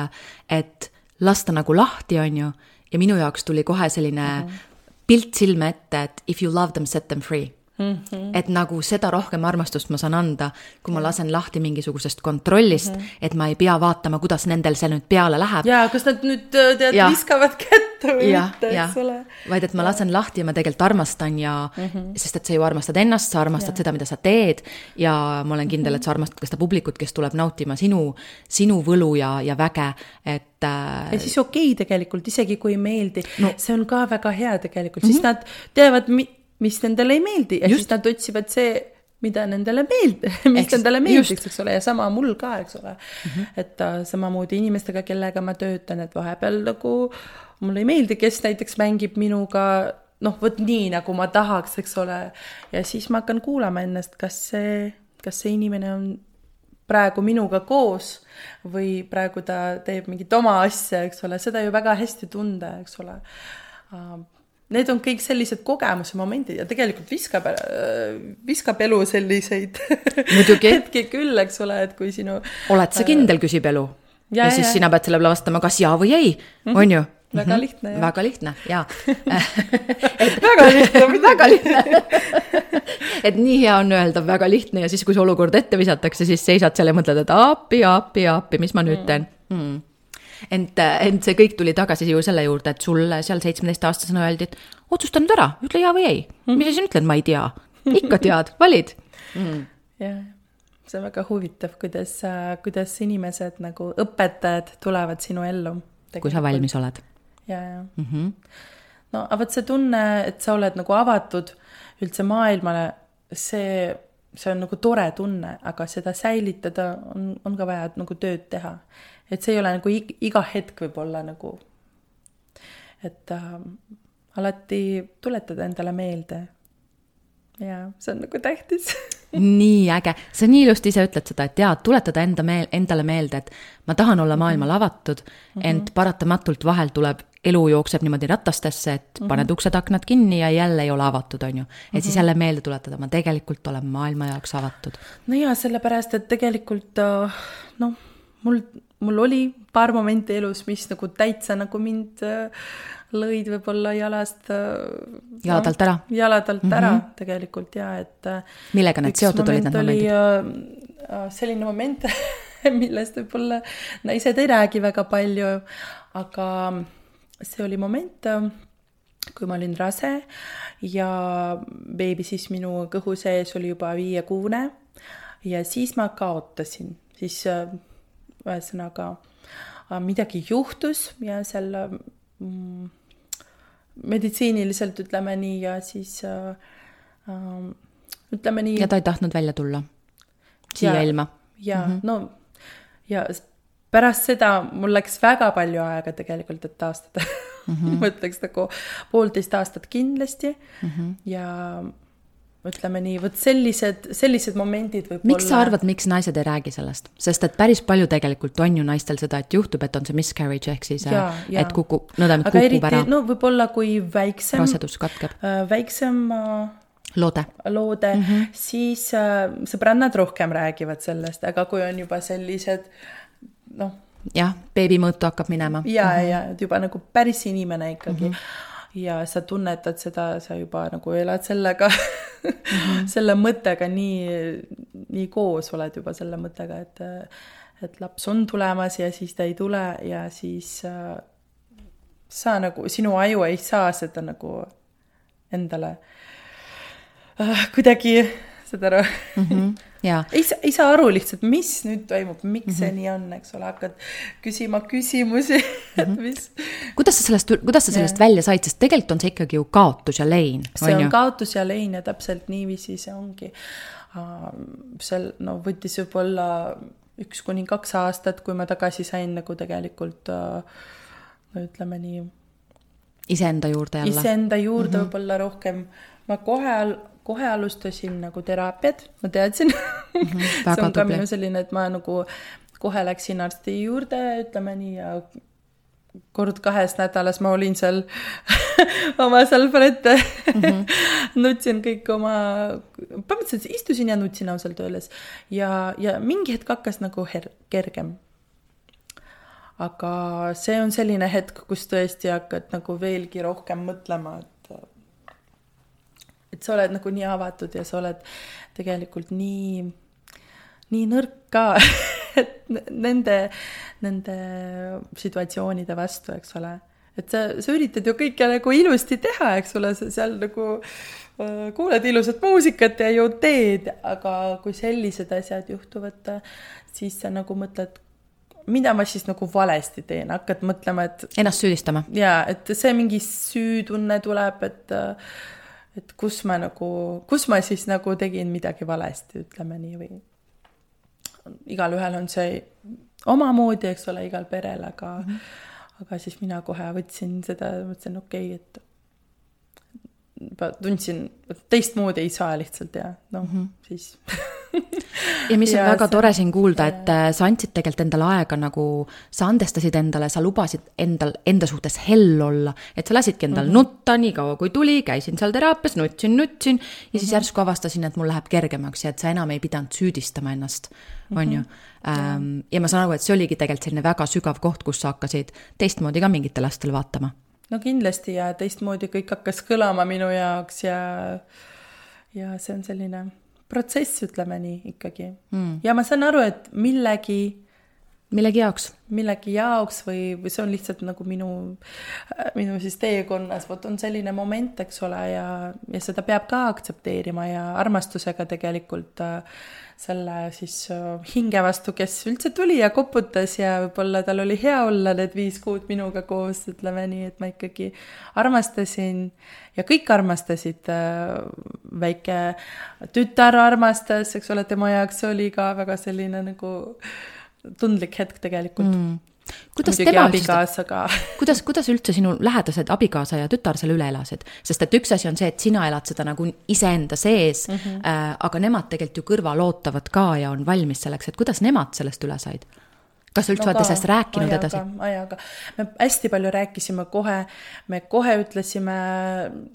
et lasta nagu lahti, on ju, ja minu jaoks tuli kohe selline mm -hmm. pilt silme ette, et if you love them, set them free mm. -hmm. et nagu seda rohkem armastust ma saan anda, kui ma lasen lahti mingisugusest kontrollist mm, -hmm. et ma ei pea vaatama, kuidas nendel see nüüd peale läheb. ja kas nad nüüd äh, tead, Jah. viskavad kätte või jah, mitte, eks ole., vaid et ma lasen lahti ja ma tegelikult armastan ja mm, -hmm. sest et sa ju armastad ennast, sa armastad ja. seda, mida sa teed ja ma olen kindel, et sa armastad ka seda publikut, kes tuleb nautima sinu, sinu võlu ja, ja väge, et äh, ja siis okei okay, tegelikult, isegi kui ei meeldi no., see on ka väga hea tegelikult, siis mm -hmm. nad teavad, mis nendele ei meeldi ja Just. siis nad otsivad see, mida nendele meeld-, mis Eks- nendele meeldiks, eks ole, ja sama mul ka, eks ole mm. -hmm. et äh, samamoodi inimestega, kellega ma töötan, et vahepeal nagu mulle ei meeldi, kes näiteks mängib minuga noh, vot nii, nagu ma tahaks, eks ole, ja siis ma hakkan kuulama ennast, kas see, kas see inimene on praegu minuga koos või praegu ta teeb mingit oma asja, eks ole, seda ju väga hästi tunda, eks ole. Need on kõik sellised kogemuse momendid ja tegelikult viskab, viskab elu selliseid hetki küll, eks ole, et kui sinu oled sa kindel, küsib elu. ja, Ja, siis ja. sina pead selle peale vastama kas jaa või ei mm, -hmm. on ju. Väga lihtne, jah. väga lihtne, jaa. väga lihtne, väga lihtne. et nii hea on öelda väga lihtne ja siis, kui see olukord ette visatakse, siis seisad seal ja mõtled, et appi, appi, appi, mis ma nüüd teen mm.. ent, ent see kõik tuli tagasi ju selle juurde, et sulle seal seitsmeteistaastasena öeldi, et otsusta nüüd ära, ütle jaa või ei. mis sa siin ütled, ma ei tea. ikka tead, valid mm.. jah, see on väga huvitav, kuidas, kuidas inimesed nagu õpetajad tulevad sinu ellu. kui sa valmis oled. ja, ja Mm -hmm. no aga vot see tunne, et sa oled nagu avatud üldse maailmale, see, see on nagu tore tunne, aga seda säilitada on, on ka vaja nagu tööd teha. Et see ei ole nagu ig- iga hetk võib-olla nagu, et äh, alati tuletada endale meelde. ja see on nagu tähtis nii äge, sa nii ilusti ise ütled seda, et jaa, tuletada enda meel, endale meelde, et ma tahan olla maailmal avatud mm, -hmm. ent paratamatult vahel tuleb elu jookseb niimoodi ratastesse, et mm -hmm. paned uksed-aknad kinni ja jälle ei ole avatud, on ju. et mm -hmm. siis jälle meelde tuletada, ma tegelikult olen maailma jaoks avatud. no jaa, sellepärast, et tegelikult äh, noh, mul, mul oli paar momenti elus, mis nagu täitsa nagu mind äh, lõid võib-olla jalast. Äh, jaladalt ära. jaladalt mm -hmm. ära tegelikult ja et. millega need seotud olid, need momendid? selline moment millest võib-olla naised ei räägi väga palju, aga see oli moment, kui ma olin rase ja beebi siis minu kõhu sees oli juba viiekuune ja siis ma kaotasin, siis ühesõnaga midagi juhtus ja seal mm, meditsiiniliselt ütleme nii ja siis äh, ütleme nii. ja ta ei tahtnud välja tulla siia ja, ilma? jaa mm, -hmm. no ja pärast seda mul läks väga palju aega tegelikult, et taastada mm. -hmm. ma ütleks nagu poolteist aastat kindlasti mm -hmm. ja ütleme nii, vot sellised, sellised momendid võib-olla. miks sa arvad, miks naised ei räägi sellest, sest et päris palju tegelikult on ju naistel seda, et juhtub, et on see miscarriage ehk siis, et kukub, nõnda kukub eriti, ära. no võib-olla, kui väiksem. rasedus katkeb äh,. väiksem äh, loode, loode mm, -hmm. siis äh, sõbrannad rohkem räägivad sellest, aga kui on juba sellised noh. jah, beebimõõtu hakkab minema. ja mm, -hmm. ja et juba nagu päris inimene ikkagi mm. -hmm. Ja sa tunnetad seda, sa juba nagu elad sellega mm, -hmm. selle mõttega nii, nii koos oled juba selle mõttega, et, et laps on tulemas ja siis ta ei tule ja siis äh, sa nagu, sinu aju ei saa seda nagu endale äh, kuidagi, saad aru mm? -hmm. ei saa, ei saa aru lihtsalt, mis nüüd toimub, miks mm -hmm. see mhm. nii on, eks ole, hakkad küsima küsimusi et mhm. mis. kuidas sa sellest, kuidas sa sellest ja. välja said, sest tegelikult on see ikkagi ju kaotus ja lein. see on, on kaotus ja lein ja täpselt niiviisi see ongi. seal no võttis võib-olla üks kuni kaks aastat, kui ma tagasi sain nagu tegelikult no ütleme nii. iseenda juurde jälle. iseenda juurde mm -hmm. võib-olla rohkem. ma kohe kohe alustasin nagu teraapiat, ma teadsin mm. -hmm, see on ka minu selline, et ma nagu kohe läksin arsti juurde, ütleme nii, ja kord kahes nädalas ma olin seal oma salvõrette mm, -hmm. nutsin kõik oma, põhimõtteliselt istusin ja nutsin ausalt öeldes ja, ja mingi hetk hakkas nagu her-, kergem. aga see on selline hetk, kus tõesti hakkad nagu veelgi rohkem mõtlema, et et sa oled nagu nii avatud ja sa oled tegelikult nii, nii nõrk ka et nende, nende situatsioonide vastu, eks ole. et sa, sa üritad ju kõike nagu ilusti teha, eks ole, sa seal nagu äh, kuulad ilusat muusikat ja ju teed, aga kui sellised asjad juhtuvad, siis sa nagu mõtled, mida ma siis nagu valesti teen, hakkad mõtlema, et. Ennast süüdistama. jaa, et see mingi süütunne tuleb, et äh, et kus ma nagu, kus ma siis nagu tegin midagi valesti, ütleme nii, või igalühel on see omamoodi, eks ole, igal perel, aga mm, -hmm. aga siis mina kohe võtsin seda, mõtlesin, okei okay,, et tundsin, et teistmoodi ei saa lihtsalt ja noh mm, -hmm. siis ja mis on ja väga see... tore siin kuulda, et äh, sa andsid tegelikult endale aega nagu, sa andestasid endale, sa lubasid endal, enda suhtes hell olla, et sa lasidki endal mm -hmm. nutta nii kaua, kui tuli, käisin seal teraapias, nutsin, nutsin ja mm -hmm. siis mhm. järsku avastasin, et mul läheb kergemaks ja et sa enam ei pidanud süüdistama ennast, on ju. Mhm. Ähm, ja ma saan aru, et see oligi tegelikult selline väga sügav koht, kus sa hakkasid teistmoodi ka mingitele lastele vaatama no kindlasti ja teistmoodi kõik hakkas kõlama minu jaoks ja, ja see on selline protsess, ütleme nii ikkagi mm.. ja ma saan aru, et millegi. Millegi jaoks. millegi jaoks või, või see on lihtsalt nagu minu, minu siis teekonnas, vot on selline moment, eks ole, ja, ja seda peab ka aktsepteerima ja armastusega tegelikult äh, selle siis äh, hinge vastu, kes üldse tuli ja koputas ja võib-olla tal oli hea olla need viis kuud minuga koos, ütleme nii, et ma ikkagi armastasin ja kõik armastasid. Äh, väike tütar armastas, eks ole, tema jaoks oli ka väga selline nagu tundlik hetk tegelikult mm kuidas muidugi tema abikaasaga kuidas, kuidas üldse sinu lähedased abikaasa ja tütar selle üle elasid? sest et üks asi on see, et sina elad seda nagu iseenda sees mm, -hmm. äh, aga nemad tegelikult ju kõrval ootavad ka ja on valmis selleks, et kuidas nemad sellest üle said? kas sa üldse no olete sellest rääkinud ajaga, edasi? ajaga, me hästi palju rääkisime kohe, me kohe ütlesime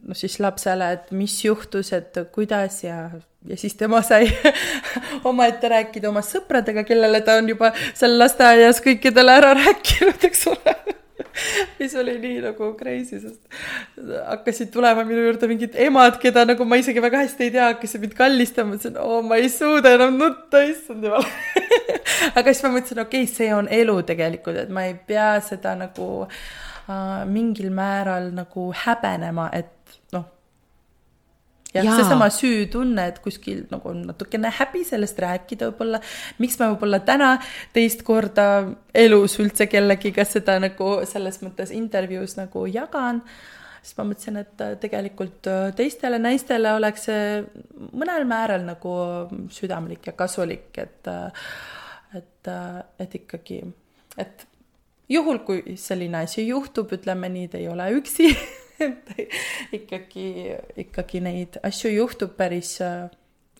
no siis lapsele, et mis juhtus, et kuidas ja ja siis tema sai omaette rääkida oma sõpradega, kellele ta on juba seal lasteaias kõikidele ära rääkinud, eks ole. Mis oli nii nagu crazy, sest hakkasid tulema minu juurde mingid emad, keda nagu ma isegi väga hästi ei tea, hakkasid mind kallistama, ütlesin, oo, ma ei suuda enam nutta, issand jumal. Aga siis ma mõtlesin, okei okay,, see on elu tegelikult, et ma ei pea seda nagu äh, mingil määral nagu häbenema, et jah, seesama süütunne, et kuskil nagu on natukene häbi sellest rääkida võib-olla, miks ma võib-olla täna teist korda elus üldse kellegiga seda nagu selles mõttes intervjuus nagu jagan, siis ma mõtlesin, et tegelikult teistele naistele oleks see mõnel määral nagu südamlik ja kasulik, et et, et ikkagi, et juhul, kui selline asi juhtub, ütleme nii, te ei ole üksi et ikkagi, ikkagi neid asju juhtub päris äh,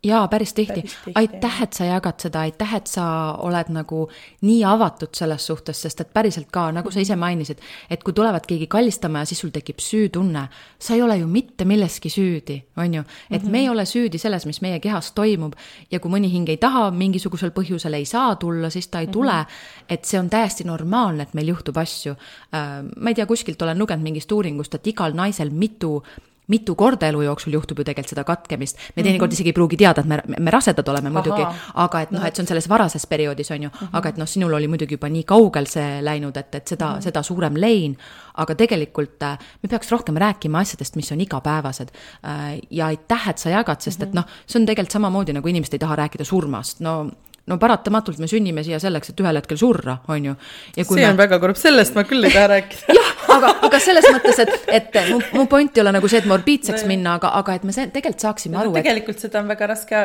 jaa, päris tihti. aitäh, et sa jagad seda, aitäh, et sa oled nagu nii avatud selles suhtes, sest et päriselt ka, nagu sa ise mainisid, et kui tulevad keegi kallistama ja siis sul tekib süütunne, sa ei ole ju mitte milleski süüdi, on ju. et mm -hmm. me ei ole süüdi selles, mis meie kehas toimub ja kui mõni hing ei taha mingisugusel põhjusel ei saa tulla, siis ta ei tule mm. -hmm. et see on täiesti normaalne, et meil juhtub asju. Äh, ma ei tea, kuskilt olen lugenud mingist uuringust, et igal naisel mitu mitu korda elu jooksul juhtub ju tegelikult seda katkemist. me teinekord mm -hmm. isegi ei pruugi teada, et me, me rasedad oleme muidugi, aga et noh, et see on selles varases perioodis, on ju mm, -hmm. aga et noh, sinul oli muidugi juba nii kaugel see läinud, et, et seda mm, -hmm. seda suurem lein. aga tegelikult äh, me peaks rohkem rääkima asjadest, mis on igapäevased. Äh, ja aitäh, et sa jagad, sest et mhm. noh, see on tegelikult samamoodi nagu inimesed ei taha rääkida surmast, no no paratamatult me sünnime siia selleks, et ühel hetkel surra, on ju. see me... on väga kurb, sellest ma küll ei taha rääkida jah, aga, aga selles mõttes, et, et mu, mu point ei ole nagu see, et morbiidseks no, minna, aga, aga et me see, tegelikult saaksime aru, et tegelikult seda on väga raske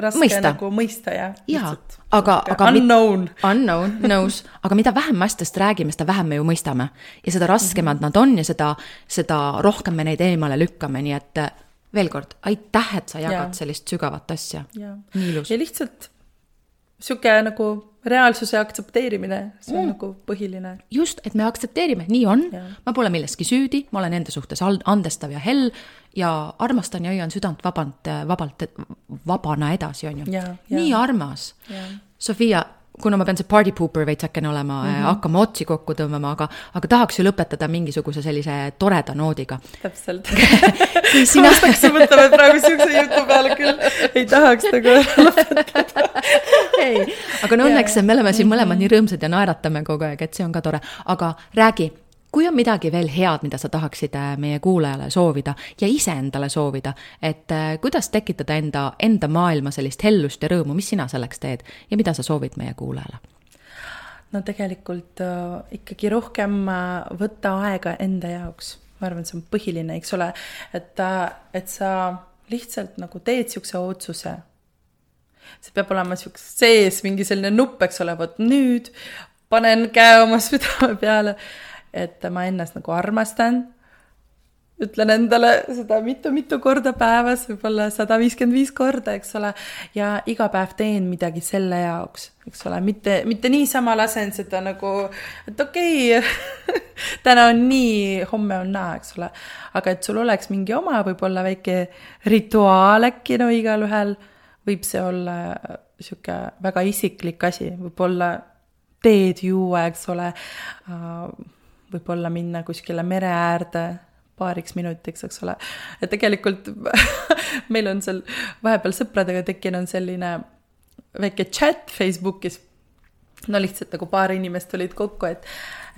raske mõista. nagu mõista ja. jaa, aga, aga. Unknown. Unknown, nõus, aga mida vähem me asjadest räägime, seda vähem me ju mõistame. ja seda raskemad mm -hmm. nad on ja seda, seda rohkem me neid eemale lükkame, nii et veel kord, aitäh, et sa jagad ja. sellist sügavat asja. nii ilus. ja lihtsalt sihuke nagu reaalsuse aktsepteerimine, see on mm. nagu põhiline. just, et me aktsepteerime, nii on, ma pole milleski süüdi, ma olen enda suhtes andestav ja hell ja armastan ja hoian südant vabalt, vabalt, vabana edasi, on ju. nii armas. Sofia, kuna ma pean see party pooper veitsakene olema mm, -hmm. hakkama otsi kokku tõmbama, aga, aga tahaks ju lõpetada mingisuguse sellise toreda noodiga. täpselt sina... ma hakkaks mõtlema, et praegu siukse jutu peale küll ei tahaks nagu lõpetada ei, aga no õnneks me oleme siin mõlemad nii rõõmsad ja naeratame kogu aeg, et see on ka tore, aga räägi kui on midagi veel head, mida sa tahaksid äh, meie kuulajale soovida ja iseendale soovida, et äh, kuidas tekitada enda, enda maailma sellist hellust ja rõõmu, mis sina selleks teed ja mida sa soovid meie kuulajale? no tegelikult äh, ikkagi rohkem võtta aega enda jaoks, ma arvan, see on põhiline, eks ole, et et sa lihtsalt nagu teed niisuguse otsuse. See peab olema niisugune sees mingi selline nupp, eks ole, vot nüüd panen käe oma südame peale et ma ennast nagu armastan. ütlen endale seda mitu-mitu korda päevas, võib-olla sada viiskümmend viis korda, eks ole, ja iga päev teen midagi selle jaoks, eks ole, mitte, mitte niisama lasen seda nagu, et okei okay, täna on nii, homme on naa, eks ole. aga et sul oleks mingi oma võib-olla väike rituaal äkki, no igalühel võib see olla sihuke väga isiklik asi, võib-olla teed juua, eks ole uh, võib-olla minna kuskile mere äärde paariks minutiks, eks ole. ja tegelikult meil on seal vahepeal sõpradega tekkinud selline väike chat Facebookis. no lihtsalt nagu paar inimest tulid kokku, et,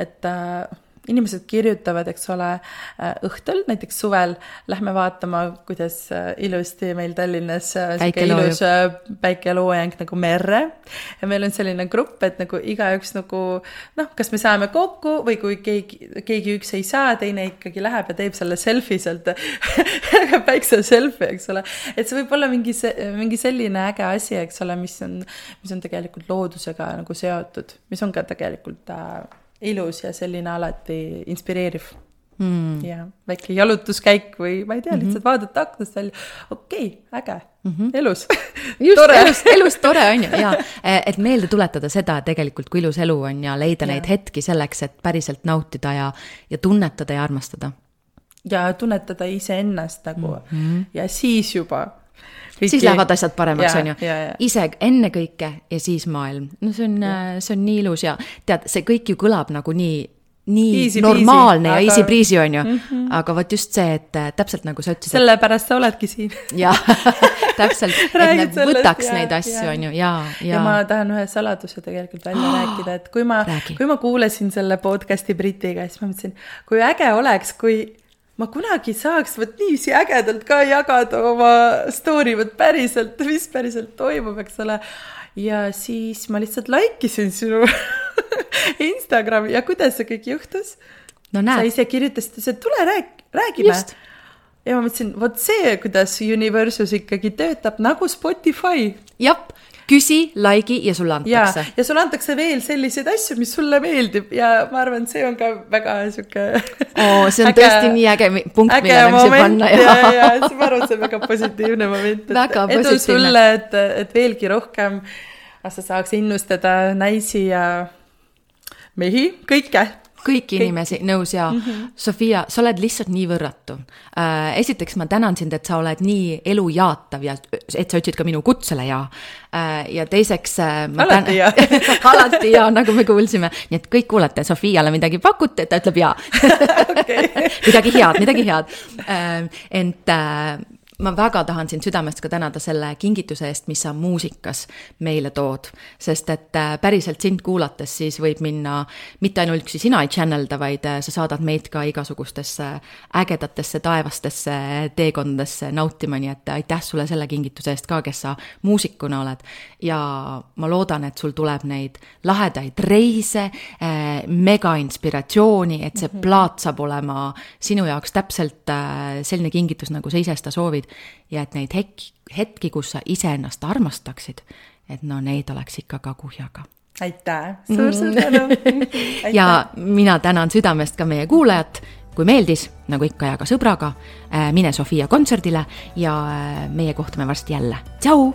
et äh, inimesed kirjutavad, eks ole, äh, õhtul, näiteks suvel lähme vaatama, kuidas äh, ilusti meil Tallinnas Päike ilus päikeloojang nagu merre. ja meil on selline grupp, et nagu igaüks nagu noh, kas me saame kokku või kui keegi, keegi üks ei saa, teine ikkagi läheb ja teeb selle selfie sealt päikse selfie, eks ole. et see võib olla mingi, mingi selline äge asi, eks ole, mis on, mis on tegelikult loodusega nagu seotud, mis on ka tegelikult äh, ilus ja selline alati inspireeriv mm.. ja väike jalutuskäik või ma ei tea mm, -hmm. lihtsalt vaadata aknast välja, okei okay,, äge mm, -hmm. elus just, elus, elus tore on ju, ja et meelde tuletada seda tegelikult, kui ilus elu on ja leida ja. neid hetki selleks, et päriselt nautida ja, ja tunnetada ja armastada. ja tunnetada iseennast nagu mm -hmm. ja siis juba Kõiki... siis lähevad asjad paremaks, on ju. ise ennekõike ja siis maailm. no see on, see on nii ilus ja tead, see kõik ju kõlab nagu nii nii easy normaalne peasy, ja aga... easy breezy on ju mm, -hmm. aga vot just see, et äh, täpselt nagu sa ütlesid. sellepärast sa oledki siin. jah, täpselt, et me võtaks ja, neid asju, on ju, ja, ja. ja ma tahan ühe saladuse tegelikult välja rääkida, et kui ma, kui ma kuulasin selle podcast'i Britiga, siis ma mõtlesin, kui äge oleks, kui ma kunagi saaks vot niiviisi ägedalt ka jagada oma story, vot päriselt, mis päriselt toimub, eks ole. ja siis ma lihtsalt like isin sinu Instagrami ja kuidas see kõik juhtus no,? sa ise kirjutasid, et tule rääg-, räägime. ja ma mõtlesin, vot see, kuidas Universus ikkagi töötab nagu Spotify. jah, küsi, like'i ja sulle antakse. ja sulle antakse veel selliseid asju, mis sulle meeldib ja ma arvan, see on ka väga sihuke oh,. see on äge, tõesti nii äge punkt, millele siia panna ja, ja, ja, ma arvan, et see on väga positiivne moment, et edu sulle, et, et veelgi rohkem sa saaks innustada naisi ja mehi, kõike kõiki Kõik. inimesi, nõus ja mm -hmm. Sofia, sa oled lihtsalt nii võrratu äh,. esiteks ma tänan sind, et sa oled nii elujaatav ja et sa ütlesid ka minu kutsele ja äh,. ja teiseks äh,. alati ja alati ja, nagu me kuulsime, nii et kõik kuulete, Sofiale midagi pakute, ta ütleb ja midagi head, midagi head ent ma väga tahan sind südamest ka tänada selle kingituse eest, mis sa muusikas meile tood. sest et äh, päriselt sind kuulates siis võib minna, mitte ainuüksi sina ei channel da, vaid äh, sa saadad meid ka igasugustesse ägedatesse taevastesse teekondadesse nautima, nii et aitäh sulle selle kingituse eest ka, kes sa muusikuna oled. ja ma loodan, et sul tuleb neid lahedaid reise äh,, mega inspiratsiooni, et see -hmm. plaat saab olema sinu jaoks täpselt äh, selline kingitus, nagu sa ise seda soovid ja et neid hetki, hetki, kus sa iseennast armastaksid, et no neid oleks ikka ka kuhjaga. Aitäh, suur-suur tänu! Ja mina tänan südamest ka meie kuulajat, kui meeldis, nagu ikka, jaga sõbraga, äh, mine Sofia kontserdile ja äh, meie kohtume varsti jälle, tšau!